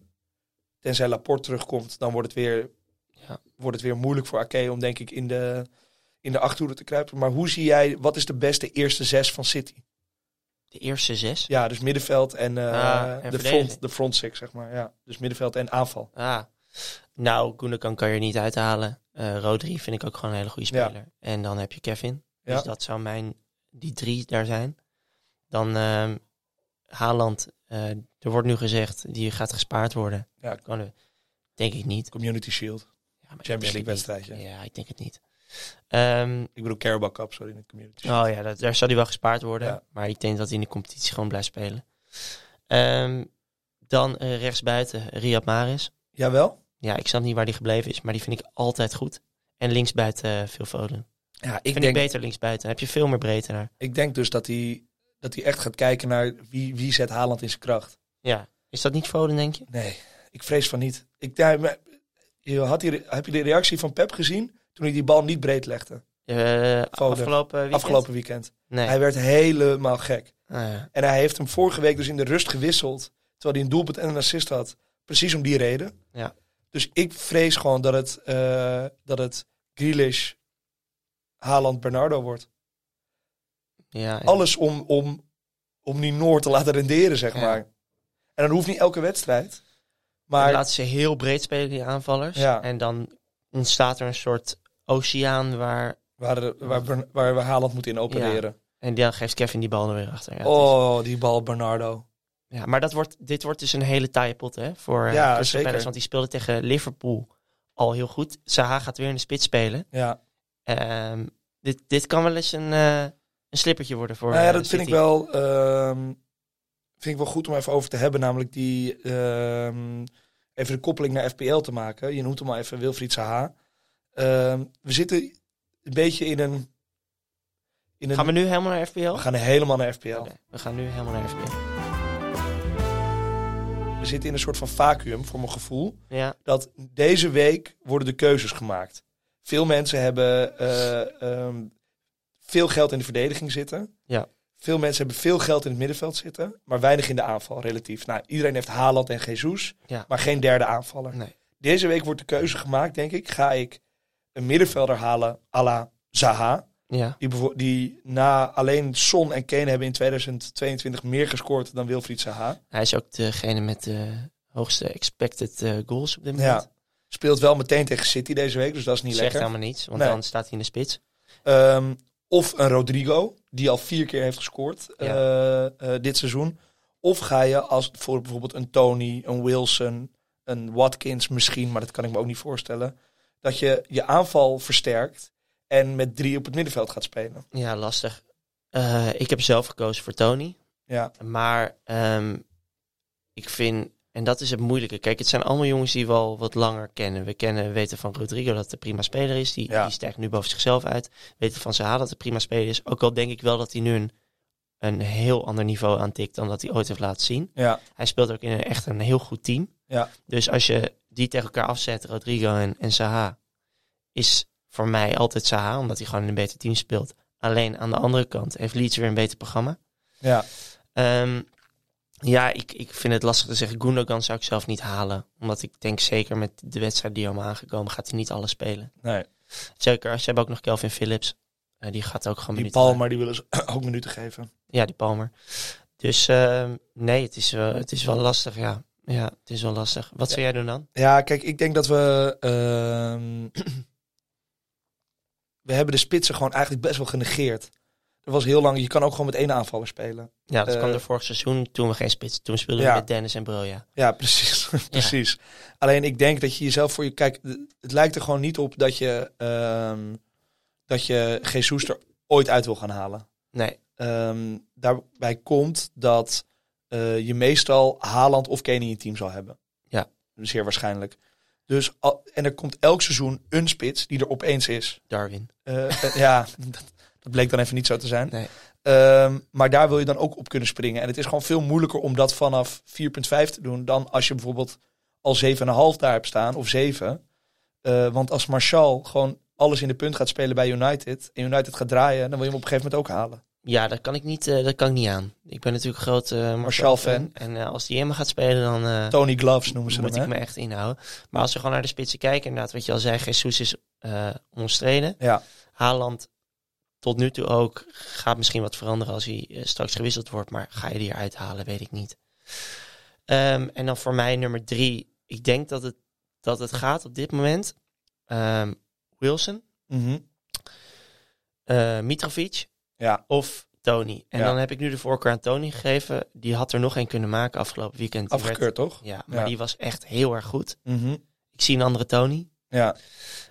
Tenzij Laporte terugkomt, dan wordt het weer, Ja. wordt het weer moeilijk voor Ake om denk ik in de, in de achterhoede te kruipen. Maar hoe zie jij, wat is de beste eerste zes van City? De eerste zes. Ja, dus middenveld en, eh, Ah, en de, front, de front six, zeg maar. Ja. Dus middenveld en aanval. Ah. Nou, Gundogan kan je er niet uithalen. Eh Rodri vind ik ook gewoon een hele goede Ja. speler. En dan heb je Kevin. Ja. Dus dat zou mijn, die drie daar zijn. Dan ehm Haaland, eh, er wordt nu gezegd, die gaat gespaard worden. Ja. Kan, denk ik niet. Community Shield. Ja, maar Champions League wedstrijdje. Ja, ik denk het niet. Ehm, Ik bedoel Carabao Cup, sorry, in de Community Shield. oh ja, dat, daar zal hij wel gespaard worden. Ja. Maar ik denk dat hij in de competitie gewoon blijft spelen. Ehm, dan eh, rechtsbuiten Riyad Mahrez. Jawel? Ja, ik snap niet waar die gebleven is, maar die vind ik altijd goed. En linksbuiten uh, Phil Foden. Ja, ik vind denk, ik beter linksbuiten. Dan heb je veel meer breedte daar. ik denk dus dat hij, dat hij echt gaat kijken naar wie, wie zet Haaland in zijn kracht. Ja. Is dat niet Foden, denk je? Nee, ik vrees van niet. Ik, ja, had die, heb je de reactie van Pep gezien toen hij die bal niet breed legde? Foden. afgelopen weekend? Afgelopen weekend. Nee. Hij werd helemaal gek. Ah, ja. En hij heeft hem vorige week dus in de rust gewisseld. Terwijl hij een doelpunt en een assist had. Precies om die reden. Ja. Dus ik vrees gewoon dat het, eh dat het Grealish, Haaland, Bernardo wordt. Ja, Alles om, om, om die Noord te laten renderen, zeg maar. En dan hoeft niet elke wedstrijd. Dan Maar laten ze heel breed spelen, die aanvallers. En dan ontstaat er een soort oceaan waar... waar, de- waar, waar we Haaland moeten in opereren. En dan geeft Kevin die bal er weer achter. Ja, het is- oh, die bal Bernardo. ja, maar dat wordt, dit wordt dus een hele taaie pot hè, voor eh, Ja, zeker. Want die speelde tegen Liverpool al heel goed. Zaha gaat weer in de spits spelen. Ja, Ehm, dit, dit kan wel eens een, eh, een slippertje worden voor nou ja eh, dat vind ik, wel, ehm, vind ik wel goed om even over te hebben. Namelijk die, ehm, even de koppeling naar FPL te maken. Je noemt hem al even Wilfried Zaha. Ehm, we zitten een beetje in een... In een Gaan we nu helemaal naar FPL? we gaan helemaal naar FPL. We gaan nu helemaal naar FPL. We zitten in een soort van vacuüm, voor mijn gevoel. Ja, dat deze week worden de keuzes gemaakt. Veel mensen hebben eh, veel geld in de verdediging zitten. Ja. Veel mensen hebben veel geld in het middenveld zitten, maar weinig in de aanval relatief. Nou, iedereen heeft Haaland en Jesus, Ja. maar geen derde aanvaller. nee. Deze week wordt de keuze gemaakt, denk ik. Ga ik een middenvelder halen à la Zaha. Ja, Die, die na alleen Son en Kane hebben in 2022 meer gescoord dan Wilfried Zaha. hij is ook degene met de hoogste expected eh, goals op dit moment. Ja. Speelt wel meteen tegen City deze week, dus dat is niet Zegt lekker. helemaal niets, want Nee. dan staat hij in de spits. Ehm, of een Rodrigo, die al vier keer heeft gescoord Ja. eh, eh, dit seizoen. Of ga je als voor bijvoorbeeld een Tony, een Wilson, een Watkins misschien, maar dat kan ik me ook niet voorstellen. Dat je je aanval versterkt en met drie op het middenveld gaat spelen. Ja, lastig. Eh, ik heb zelf gekozen voor Tony. Ja, Maar ehm, ik vind, en dat is het moeilijke. Kijk, het zijn allemaal jongens die we al wat langer kennen. We kennen, we weten van Rodrigo dat hij een prima speler is. Die, Ja. die stijgt nu boven zichzelf uit. We weten van Zaha dat hij een prima speler is. Ook al denk ik wel dat hij nu een, een heel ander niveau aantikt dan dat hij ooit heeft laten zien. ja, Hij speelt ook in een echt een heel goed team. Ja. Dus als je die tegen elkaar afzet, Rodrigo en, en Zaha, is voor mij altijd Zaha, omdat hij gewoon in een beter team speelt. Alleen aan de andere kant heeft Leeds weer een beter programma. ja. Ehm, ja, ik, ik vind het lastig te zeggen. Gundogan zou ik zelf niet halen. Omdat ik denk zeker met de wedstrijd die allemaal aangekomen gaat hij niet alles spelen. Nee. Zeker, ze hebben ook nog Kelvin Phillips. Eh, die gaat ook gewoon Die minuten. Palmer, die willen ze ook minuten geven. Ja, die Palmer. Dus ehm, nee, het is, wel- het is wel lastig, ja. Ja, het is wel lastig. Wat zou jij doen dan? Ja, kijk, ik denk dat we. ehm, we hebben de spitsen gewoon eigenlijk best wel genegeerd. Er was heel lang, je kan ook gewoon met één aanvaller spelen. Ja, dat Eh, kwam er vorig seizoen toen we geen spits. Toen speelden Ja. we met Dennis en Broja. Ja, precies. precies. Alleen ik denk dat je jezelf voor je. Kijk, het lijkt er gewoon niet op dat je. ehm, dat je Jesus er ooit uit wil gaan halen. Nee, Ehm, daarbij komt dat eh, je meestal Haaland of Kane in je team zal hebben. Ja. Zeer waarschijnlijk. Dus, al- en er komt elk seizoen een spits die er opeens is. Darwin. Eh, eh, ja, dat, dat bleek dan even niet zo te zijn. Nee. Ehm, maar daar wil je dan ook op kunnen springen. En het is gewoon veel moeilijker om dat vanaf 4.5 te doen dan als je bijvoorbeeld al 7,5 daar hebt staan of 7. Eh, want als Martial gewoon alles in de punt gaat spelen bij United en United gaat draaien, dan wil je hem op een gegeven moment ook halen. Ja, dat kan ik niet, eh, dat kan ik niet aan. Ik ben natuurlijk een groot eh Martial-fan. En eh, als die helemaal gaat spelen, dan Tony Gloves noemen ze moet hem. ik me echt inhouden. Maar als we gewoon naar de spitsen kijken, inderdaad, wat je al zei, Jesus is omstreden. Ja, Haaland tot nu toe ook gaat misschien wat veranderen als hij eh, straks gewisseld wordt. Maar ga je die eruit halen, weet ik niet. Ehm, en dan voor mij nummer drie. Ik denk dat het dat het gaat op dit moment ehm, Wilson, eh, Mitrovic Ja, of Tony. En Ja. dan heb ik nu de voorkeur aan Tony gegeven. Die had er nog één kunnen maken afgelopen weekend. Die werd- afgekeurd toch? ja, maar Ja. die was echt heel erg goed. Mhm. Ik zie een andere Tony. Ja,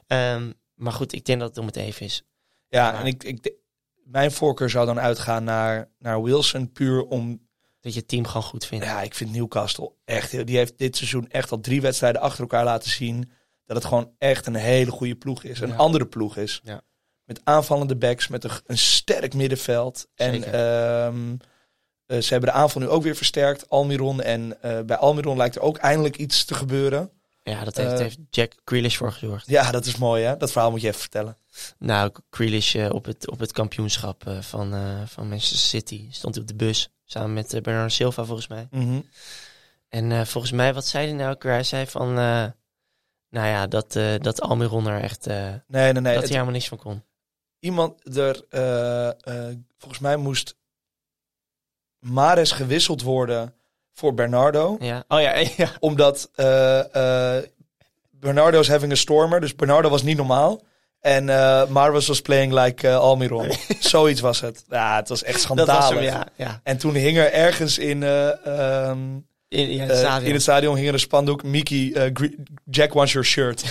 Ehm, maar goed, ik denk dat het om het even is. Ja en ik, ik, mijn voorkeur zou dan uitgaan naar, naar Wilson, puur om Dat je het team gewoon goed vindt. Ja, ik vind Newcastle echt heel. Die heeft dit seizoen echt al drie wedstrijden achter elkaar laten zien. Dat het gewoon echt een hele goede ploeg is. Een Ja. andere ploeg is. Ja. Met aanvallende backs, met een, een sterk middenveld. En ehm, eh, ze hebben de aanval nu ook weer versterkt. Almiron. En eh, bij Almiron lijkt er ook eindelijk iets te gebeuren. Ja, dat heeft, Eh, heeft Jack Grealish voor gezorgd. Ja, dat is mooi hè. Dat verhaal moet je even vertellen. Nou, Grealish eh, op, het, op het kampioenschap eh, van, van Manchester City stond hij op de bus. Samen met Bernardo Silva volgens mij. Mhm. En volgens mij, wat zei hij nou ook? Hij zei van, nou ja, dat, dat Almiron er echt, Nee, nee, nee. dat hij Het- helemaal niks van kon. iemand er, volgens mij moest Mares gewisseld worden voor Bernardo. Ja. Oh ja, ja. Omdat eh eh Bernardo is having a stormer. Dus Bernardo was niet normaal. En eh Marves was playing like eh, Almiron. Zoiets was het. Ja, het was echt Dat was schandalig. hem, ja. ja. En toen hing er ergens in, eh, ehm, In, ja, het eh, stadion. in het stadion hing er een spandoek. Mickey, eh, Jack wants your shirt.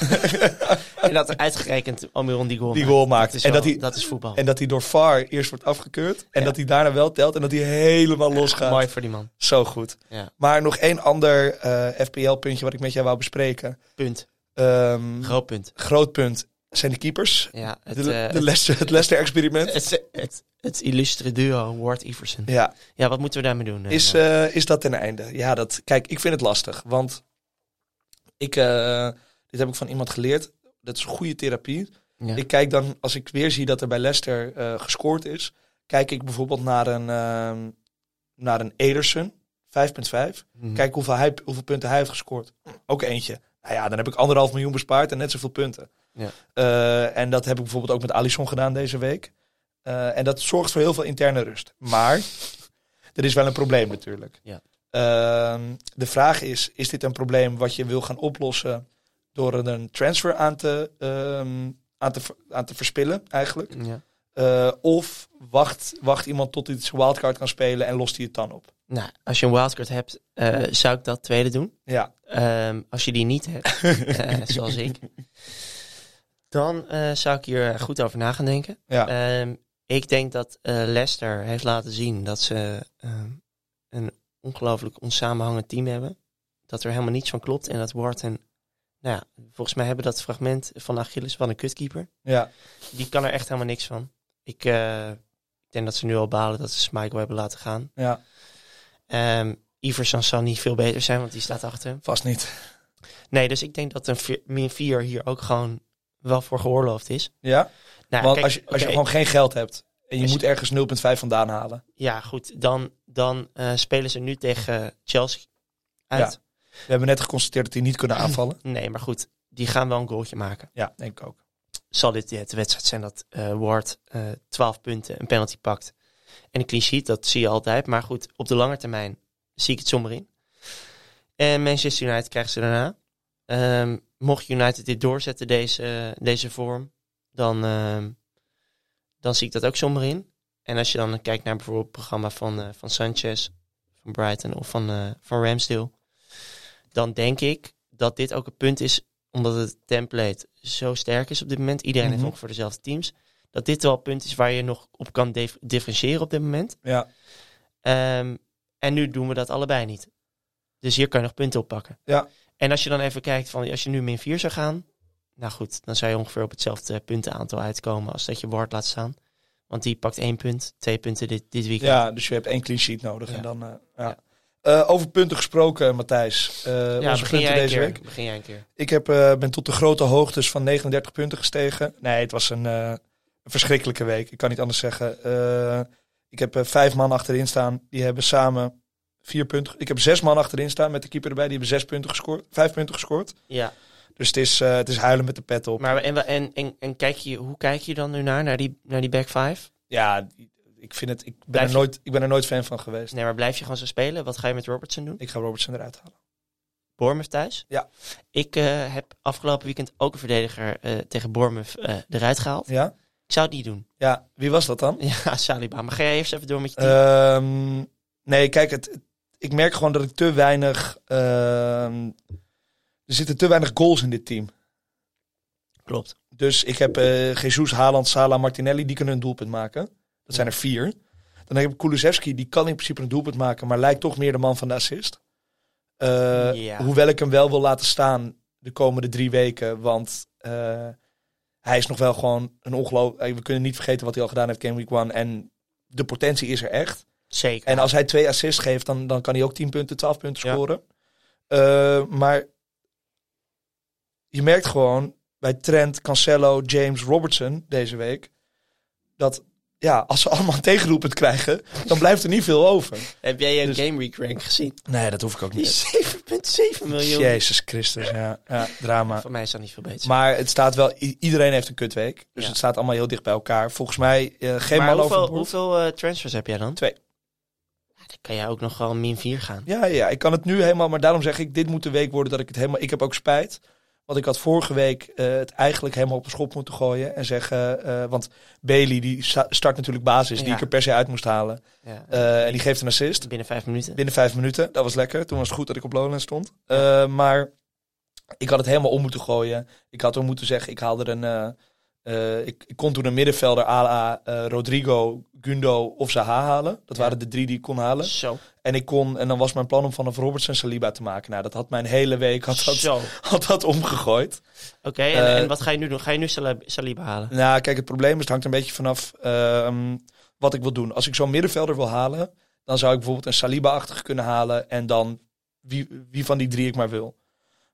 En dat er uitgerekend Almiron die goal Die maakt. goal maakt. Dat En wel- dat hij- dat is voetbal. en dat hij door VAR eerst wordt afgekeurd. En Ja. dat hij daarna wel telt. En dat hij helemaal losgaat. Mooi voor die man. Zo goed. Ja. Maar nog één ander eh, FPL-puntje wat ik met jou wou bespreken. Punt. Ehm, Groot punt. groot punt zijn de keepers. Ja, het, de, de Leicester, het Leicester-experiment. het, het, het illustre duo Ward Iverson. Ja, Ja, wat moeten we daarmee doen? eh, is, eh, is dat ten einde? Ja, dat, kijk, ik vind het lastig. Want ik, eh, dit heb ik van iemand geleerd. Dat is goede therapie. ja. Ik kijk dan, als ik weer zie dat er bij Leicester gescoord is, kijk ik bijvoorbeeld naar een, ehm, naar een Ederson, 5.5. Mhm. Kijk hoeveel, hij, hoeveel punten hij heeft gescoord. Ook eentje. Nou ja, dan heb ik anderhalf miljoen bespaard en net zoveel punten. Ja. En dat heb ik bijvoorbeeld ook met Alisson gedaan deze week. Eh, en dat zorgt voor heel veel interne rust. Maar er is wel een probleem natuurlijk. Ja. Ehm, de vraag is, is dit een probleem wat je wil gaan oplossen door er een transfer aan te, ehm, aan te, aan te verspillen eigenlijk? ja. Eh, of wacht, wacht iemand tot hij zijn wildcard kan spelen en lost hij het dan op? Nou, als je een wildcard hebt, eh, zou ik dat tweede doen. Ja, Ehm, als je die niet hebt, zoals ik, dan zou ik hier goed over na gaan denken. ja. Ik denk dat eh, Leicester heeft laten zien dat ze ehm, een ongelooflijk onsamenhangend team hebben. Dat er helemaal niets van klopt en dat Wharton, nou ja, volgens mij hebben dat fragment van Achilles van een kutkeeper. ja. Die kan er echt helemaal niks van. Ik, eh, denk dat ze nu al balen dat ze Schmeichel hebben laten gaan. ja. Ehm Iverson zal niet veel beter zijn, want die staat achter hem. Vast niet. Nee, dus ik denk dat een min 4 hier ook gewoon wel voor geoorloofd is. Ja? Nou, Want kijk, als je, als je gewoon geen geld hebt en je moet ergens 0,5 vandaan halen. Ja, goed. Dan, dan eh, spelen ze nu tegen Chelsea uit. We hebben net geconstateerd dat die niet kunnen aanvallen. Nee, maar goed. Die gaan wel een goaltje maken. Ja, denk ik ook. Zal dit de wedstrijd zijn dat eh Ward eh 12 punten, een penalty pakt. En een clean sheet, dat zie je altijd. Maar goed, op de lange termijn zie ik het somber in. En Manchester United krijgen ze daarna. Ehm, mocht United dit doorzetten, deze, deze vorm, dan, ehm, dan zie ik dat ook somber in. En als je dan kijkt naar bijvoorbeeld het programma van, eh, van Sanchez, van Brighton of van, eh, van Ramsdale, dan denk ik dat dit ook een punt is, omdat het template zo sterk is op dit moment. Iedereen heeft Mhm. ongeveer dezelfde teams. Dat dit wel een punt is waar je nog op kan dif- differentiëren op dit moment. Ja, Ehm, en nu doen we dat allebei niet. Dus hier kan je nog punten oppakken. Ja. En als je dan even kijkt van als je nu min 4 zou gaan. Nou goed, dan zou je ongeveer op hetzelfde puntenaantal uitkomen als dat je Ward laat staan. Want die pakt één punt, twee punten dit, dit weekend. ja, dus je hebt één clean sheet nodig. Ja. En dan, eh, ja. Ja. Eh, over punten gesproken, Matthijs. Eh, Ja, onze begin punten deze keer, week. begin jij een keer. Ik heb, ben tot de grote hoogtes van 39 punten gestegen. Nee, het was een, een verschrikkelijke week. Ik kan niet anders zeggen. Ik heb vijf man achterin staan. Die hebben samen vier punten. Ik heb zes man achterin staan met de keeper erbij. Die hebben zes punten gescoord. Vijf punten gescoord. Ja, Dus het is, eh, het is huilen met de pet op. maar en, en, en, en kijk je, hoe kijk je dan nu naar, naar die, naar die back five? Ja, ik vind het. Ik ben, Blijf er je- nooit, ik ben er nooit fan van geweest. Nee, maar blijf je gewoon zo spelen? Wat ga je met Robertson doen? Ik ga Robertson eruit halen. Bournemouth thuis. Ja. Ik eh, heb afgelopen weekend ook een verdediger eh, tegen Bournemouth eruit gehaald. Ja? Ik zou het niet doen. Ja, wie was dat dan? Ja, Saliba. Maar ga jij eerst even door met je team? Ehm, nee, kijk, het, ik merk gewoon dat ik te weinig... er zitten te weinig goals in dit team. Klopt. Dus ik heb eh Jesus, Haaland, Salah, Martinelli, die kunnen een doelpunt maken. Dat zijn er vier. Dan heb ik Kulusevski, die kan in principe een doelpunt maken, maar lijkt toch meer de man van de assist. Eh, Ja. Hoewel ik hem wel wil laten staan de komende drie weken, want eh, hij is nog wel gewoon een ongelooflijk... We kunnen niet vergeten wat hij al gedaan heeft Game Week 1 en de potentie is er echt. Zeker. En als hij twee assists geeft, dan, dan kan hij ook 10 punten, 12 punten Ja. scoren. Maar je merkt gewoon bij Trent, Cancelo, James, Robertson deze week... dat ja, als ze allemaal een tegendoelpunt krijgen, dan blijft er niet veel over. Heb jij je Dus- Game Week rank gezien? Nee, dat hoef ik ook niet. 7,7 miljoen. Jezus Christus, ja. ja drama. Voor mij is dat niet veel beter. Maar het staat wel, iedereen heeft een kutweek. Dus Ja. het staat allemaal heel dicht bij elkaar. Volgens mij eh, geen maar hoeveel, overboord. hoeveel eh, transfers heb jij dan? Twee. Ja, dan kan jij ook nog gewoon min 4 gaan. Ja, ja, ik kan het nu helemaal, maar daarom zeg ik, dit moet de week worden dat ik het helemaal... Ik heb ook spijt, want ik had vorige week eh, het eigenlijk helemaal op een schop moeten gooien. En zeggen, eh, want Bailey die sta- start natuurlijk basis, die ik er per se uit moest halen. Ja. Eh, en die geeft een assist Binnen vijf minuten. binnen vijf minuten. Dat was lekker, toen was het goed dat ik op Lowland stond. Maar ik had het helemaal om moeten gooien. Ik had er moeten zeggen, ik haalde er een... eh, ik, ik kon toen een middenvelder à la eh, Rodrigo, Gundo of Zaha halen. Dat waren de drie die ik kon halen. Zo. En ik kon, en dan was mijn plan om vanaf Robertson Saliba te maken. Nou, dat had mijn hele week had dat, Zo. had dat omgegooid. Oké, en, Eh, en wat ga je nu doen? Ga je nu Salib- Saliba halen? Nou, kijk, het probleem is, het hangt een beetje vanaf ehm, wat ik wil doen. Als ik zo'n middenvelder wil halen, dan zou ik bijvoorbeeld een Saliba-achtige kunnen halen. En dan wie, wie van die drie ik maar wil.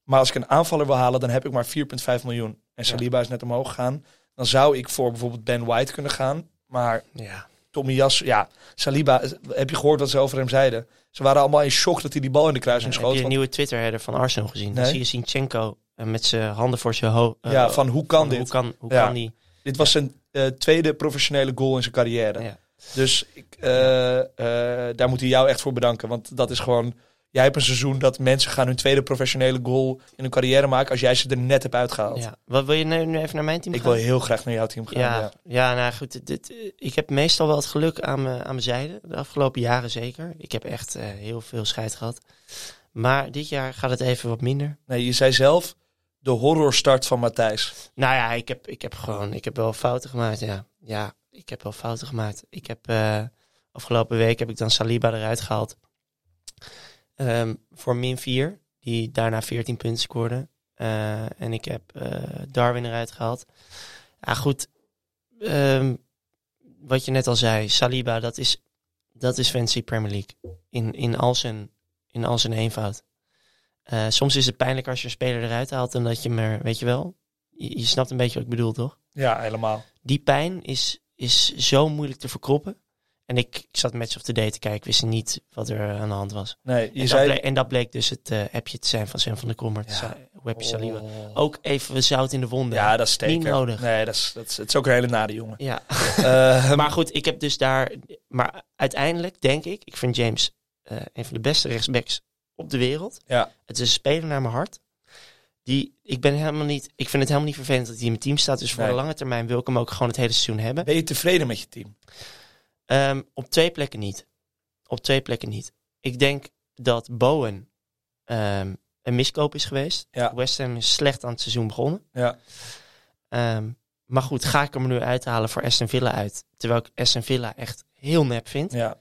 Maar als ik een aanvaller wil halen, dan heb ik maar 4,5 miljoen. En Saliba is net omhoog gegaan. Dan zou ik voor bijvoorbeeld Ben White kunnen gaan. Maar Ja. Tommy Jas, ja, Saliba, heb je gehoord wat ze over hem zeiden? Ze waren allemaal in shock dat hij die bal in de kruising heb schoot. je een want- nieuwe Twitter-header van Arsenal gezien? Dan Nee. zie je Sinchenko eh, met zijn handen voor zijn hoofd. ja, van hoe kan dit? Hoe kan, hoe Ja. kan die? Dit was zijn eh, tweede professionele goal in zijn carrière. Ja. Dus ik, eh, eh, daar moet hij jou echt voor bedanken. Want dat is gewoon... Jij hebt een seizoen dat mensen gaan hun tweede professionele goal in hun carrière maken... als jij ze er net hebt uitgehaald. Ja. Wat wil je nu, nu even naar mijn team Ik gaan? wil heel graag naar jouw team gaan. Ja, Ja. ja. nou goed. Dit, eh, ik heb meestal wel het geluk aan mijn, aan mijn zijde. De afgelopen jaren zeker. Ik heb echt eh, heel veel scheid gehad. Maar dit jaar gaat het even wat minder. Nee, je zei zelf de horrorstart van Matthijs. Nou ja, ik heb, ik heb gewoon, ik heb wel fouten gemaakt. Ja, ja ik heb wel fouten gemaakt. Ik heb eh, afgelopen week heb ik dan Saliba eruit gehaald. Ehm, voor min 4, die daarna 14 punten scoorde. Eh, en ik heb eh, Darwin eruit gehaald. Ja, goed. Ehm, wat je net al zei, Saliba, dat is, dat is fancy Premier League. In, in, al zijn, in al zijn eenvoud. Eh, soms is het pijnlijk als je een speler eruit haalt en dat je maar, weet je wel, je, je snapt een beetje wat ik bedoel, toch? Ja, helemaal. Die pijn is, is zo moeilijk te verkroppen. En ik, ik zat Match of the Day te kijken, ik wist niet wat er aan de hand was. Nee, je En dat, zei... bleek, en dat bleek dus het eh, appje te zijn van Sven van der Krommert. Ja. Webje Saliba. Oh. Ook even zout in de wonden. Ja, dat is steker. Niet nodig. Nee, dat is, dat is, het is ook een hele nare jongen. Ja. Eh, maar goed, ik heb dus daar... Maar uiteindelijk denk ik, ik vind James eh, een van de beste rechtsbacks op de wereld. Ja. Het is een speler naar mijn hart. Die, ik, ben helemaal niet, ik vind het helemaal niet vervelend dat hij in mijn team staat. Dus voor Nee. de lange termijn wil ik hem ook gewoon het hele seizoen hebben. ben je tevreden met je team? Ehm, op twee plekken niet. Op twee plekken niet. Ik denk dat Bowen ehm, een miskoop is geweest. Ja. West Ham is slecht aan het seizoen begonnen. Ja. Ehm, maar goed, ga ik hem nu uithalen voor Aston Villa uit. Terwijl ik Aston Villa echt heel nep vind. Ja.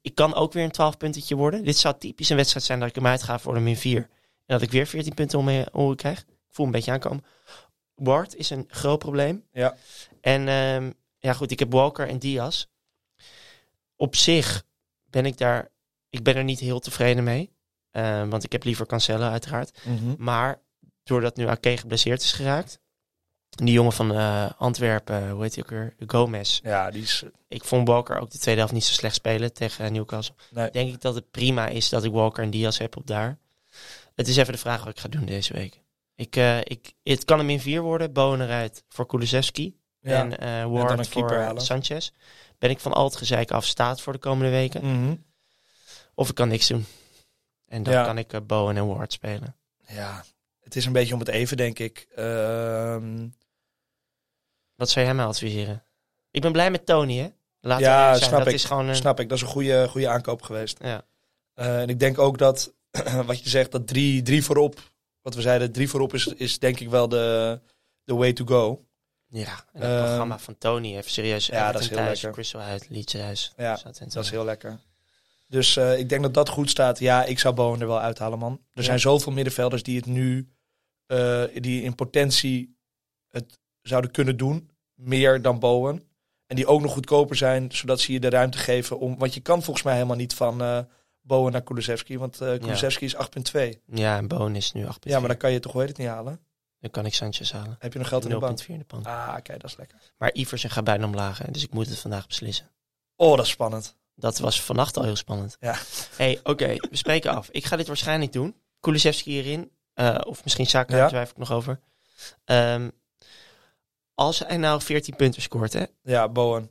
Ik- kan ook weer een 12 puntetje worden. Dit zou typisch een wedstrijd zijn dat ik hem uitga voor een min 4. En dat ik weer 14 punten om me oren krijg. Ik voel een beetje aankomen. Ward is een groot probleem. Ja. En ja goed, ik heb Walker en Diaz. Op zich ben ik daar... Ik ben er niet heel tevreden mee. Ehm, want ik heb liever Cancelo uiteraard. Mhm. Maar doordat nu Ake geblesseerd is geraakt. Die jongen van eh, Antwerpen, hoe heet hij ook weer? Gomez. Ja, die is... Ik vond Walker ook de tweede helft niet zo slecht spelen tegen Newcastle. Nee. Denk ik dat het prima is dat ik Walker en Diaz heb op daar. Het is even de vraag wat ik ga doen deze week. Ik, eh, ik, het kan een min 4 worden. Bowen eruit voor Kulusevski. Ja. En eh dan Ward een voor halen. Sanchez. Ben ik van al het gezeik af staat voor de komende weken. Mhm. Of ik kan niks doen. En dan Ja. kan ik eh, Bowen en Ward spelen. Ja, het is een beetje om het even, denk ik. Ehm, Wat zou jij mij adviseren? Ik ben blij met Tony, hè? Laat Ja, snap dat ik. is gewoon een... snap ik, dat is een goede, goede aankoop geweest. Ja. Eh, en ik denk ook dat, wat je zegt, dat drie, drie voorop, wat we zeiden, drie voorop is, is denk ik wel de, de way to go. Ja, en het Ehm, programma van Tony, even serieus. ja, dat is heel thuis, lekker. Crystal uit, Leeds thuis. Ja, Southampton. Dat is heel lekker. Dus eh, ik denk dat dat goed staat. Ja, ik zou Bowen er wel uithalen, man. Er Ja. zijn zoveel middenvelders die het nu, eh, die in potentie het zouden kunnen doen. Meer dan Bowen. En die ook nog goedkoper zijn, zodat ze je de ruimte geven om... Want je kan volgens mij helemaal niet van eh Bowen naar Kulusevski. Want eh Kulusevski is 8,2. Ja, en Bowen is nu 8,4. Ja, maar dan kan je toch weet het niet halen. Dan kan ik Sanchez halen. Heb je nog geld in de bank? 0,4 in de pan. Ah, kijk, dat is lekker. Maar Iversen gaat bijna omlaag, hè, dus ik moet het vandaag beslissen. Oh, dat is spannend. Dat was vannacht al heel spannend. Ja. hey, oké, we spreken af. Ik ga dit waarschijnlijk doen. Kulusevski hierin. eh, of misschien Saka, Ja. daar twijfel ik nog over. Ehm, als hij nou 14 punten scoort, hè, Ja, Bowen.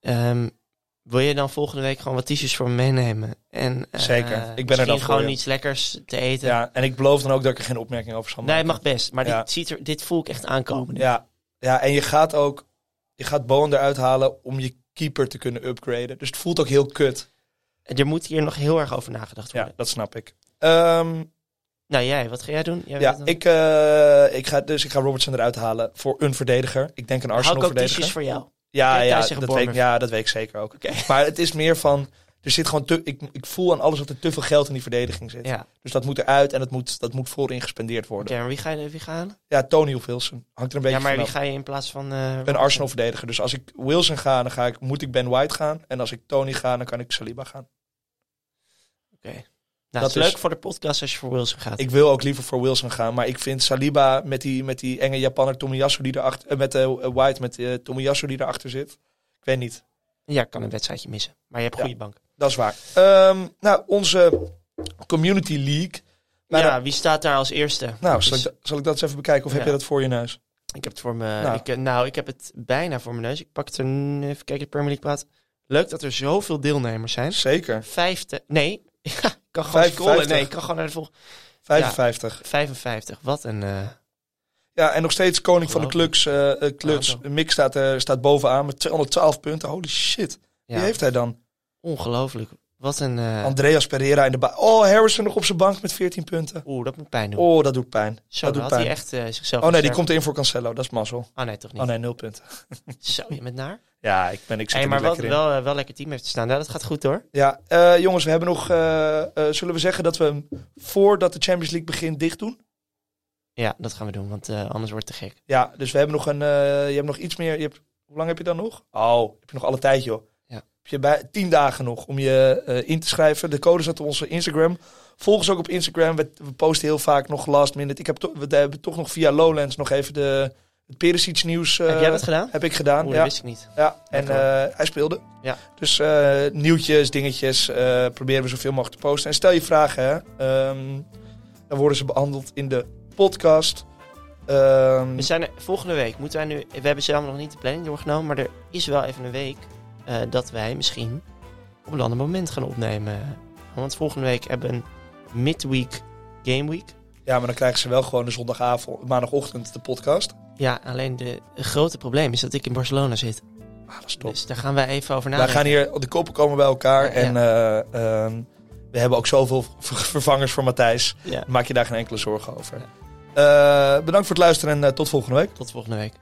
ehm, wil je dan volgende week gewoon wat t-shirts voor me meenemen? En, eh, Zeker. Ik ben er dan voor gewoon je. iets lekkers te eten. Ja, en ik beloof dan ook dat ik er geen opmerking over zal nee, maken. het mag best. Maar Ja. dit, ziet er, dit voel ik echt aankomen. nu. Ja, ja, en je gaat ook, je gaat Bowen eruit halen om je keeper te kunnen upgraden. Dus het voelt ook heel kut. Er moet hier nog heel erg over nagedacht Ja, worden. dat snap ik. Ehm, Nou, jij, wat ga jij doen? Jij ja, ik, eh, ik ga, dus ik ga Robertson eruit halen voor een verdediger. Ik denk een dan. Hou ik ook Arsenal-verdediger. t-shirts voor jou. Ja, ja, dat weet, ja, dat weet ik zeker ook. Oké. Maar het is meer van, er zit gewoon te, ik, ik voel aan alles dat er te veel geld in die verdediging zit. Ja, Dus dat moet eruit en dat moet, dat moet voorin gespendeerd worden. maar wie ga je wie ga je halen? Ja, Tony of Wilson. Hangt er een beetje Ja, maar wie ga je in plaats van... Ik ben Arsenal-verdediger. Dus als ik Wilson ga, dan ga ik, moet ik Ben White gaan. En als ik Tony ga, dan kan ik Saliba gaan. Oké. Nou, Dat is is- leuk voor de podcast als je voor Wilson gaat. Ik wil ook liever voor Wilson gaan. Maar ik vind Saliba met die, met die enge Japanner Tomiyasu die erachter... eh, met eh, White met eh Tomiyasu die erachter zit. Ik weet niet. Ja, ik kan een wedstrijdje missen. Maar je hebt een Ja. goede bank. Dat is waar. Ehm, nou, onze Community League. Maar ja, wie staat daar als eerste? nou, Dus zal ik, da- zal ik dat eens even bekijken? Of heb Ja. je dat voor je neus? ik heb het voor me... Nou. Ik, nou, ik heb het bijna voor mijn neus. Ik pak het er... Even kijken, de Premier League praat. Leuk dat er zoveel deelnemers zijn. Zeker. Vijfde... Nee, ik kan gewoon 55. scrollen. Nee, ik kan gewoon naar de volgende... 55. 55. Wat een... eh, Ja, en nog steeds koning van de Ongelooflijk. Cluks. eh, eh, Cluks. Bravo. Mick staat, eh, staat bovenaan met 212 punten. Holy shit. ja, Wie heeft hij dan? ongelooflijk. Wat een... eh, Andreas Pereira in de. Oh, Harrison nog op zijn bank met 14 punten. Oeh, dat moet pijn doen. Oh, dat doet pijn. Zo, dat doet had hij pijn. echt eh, zichzelf... Oh nee, die komt in voor Cancelo. Dat is mazzel. Oh nee, toch niet. Oh nee, nul punten. Zo, je bent naar. Ja, ik ben ik zit Hey, maar in. wel, eh, wel lekker team heeft te staan. Ja, dat gaat goed hoor. Ja, jongens, we hebben nog... zullen we zeggen dat we hem voordat de Champions League begint dicht doen? Ja, dat gaan we doen, want anders wordt het te gek. Ja, dus we hebben nog een... je hebt nog iets meer... Je hebt, hoe lang heb je dan nog? Oh, heb je nog alle tijd, joh. Ja. Je bij tien dagen nog om je eh, in te schrijven. De code staat op onze Instagram. Volg ons ook op Instagram. We, we posten heel vaak nog last minute. Ik heb, to- we hebben toch nog via Lowlands nog even de, het Perisic nieuws... eh, Heb jij dat gedaan? Heb ik gedaan, Oeh, dat ja. wist ik niet. ja. En eh, hij speelde. Ja. Dus nieuwtjes, dingetjes, proberen we zoveel mogelijk te posten. En stel je vragen, hè. Ehm, dan worden ze behandeld in de podcast. Ehm, We zijn er, volgende week moeten wij nu... We hebben zelf nog niet de planning doorgenomen, maar er is wel even een week eh, dat wij misschien op een ander moment gaan opnemen. Want volgende week hebben we een midweek game week. ja, maar dan krijgen ze wel gewoon de zondagavond, maandagochtend de podcast. Ja, alleen de, het grote probleem is dat ik in Barcelona zit. Ah, dat is top. Dus daar gaan wij even over nadenken. gaan hier, de koppen komen bij elkaar. Ja. En eh, ehm, we hebben ook zoveel ver- vervangers voor Matthijs. Ja, Maak je daar geen enkele zorgen over. Eh, bedankt voor het luisteren en tot volgende week. tot volgende week.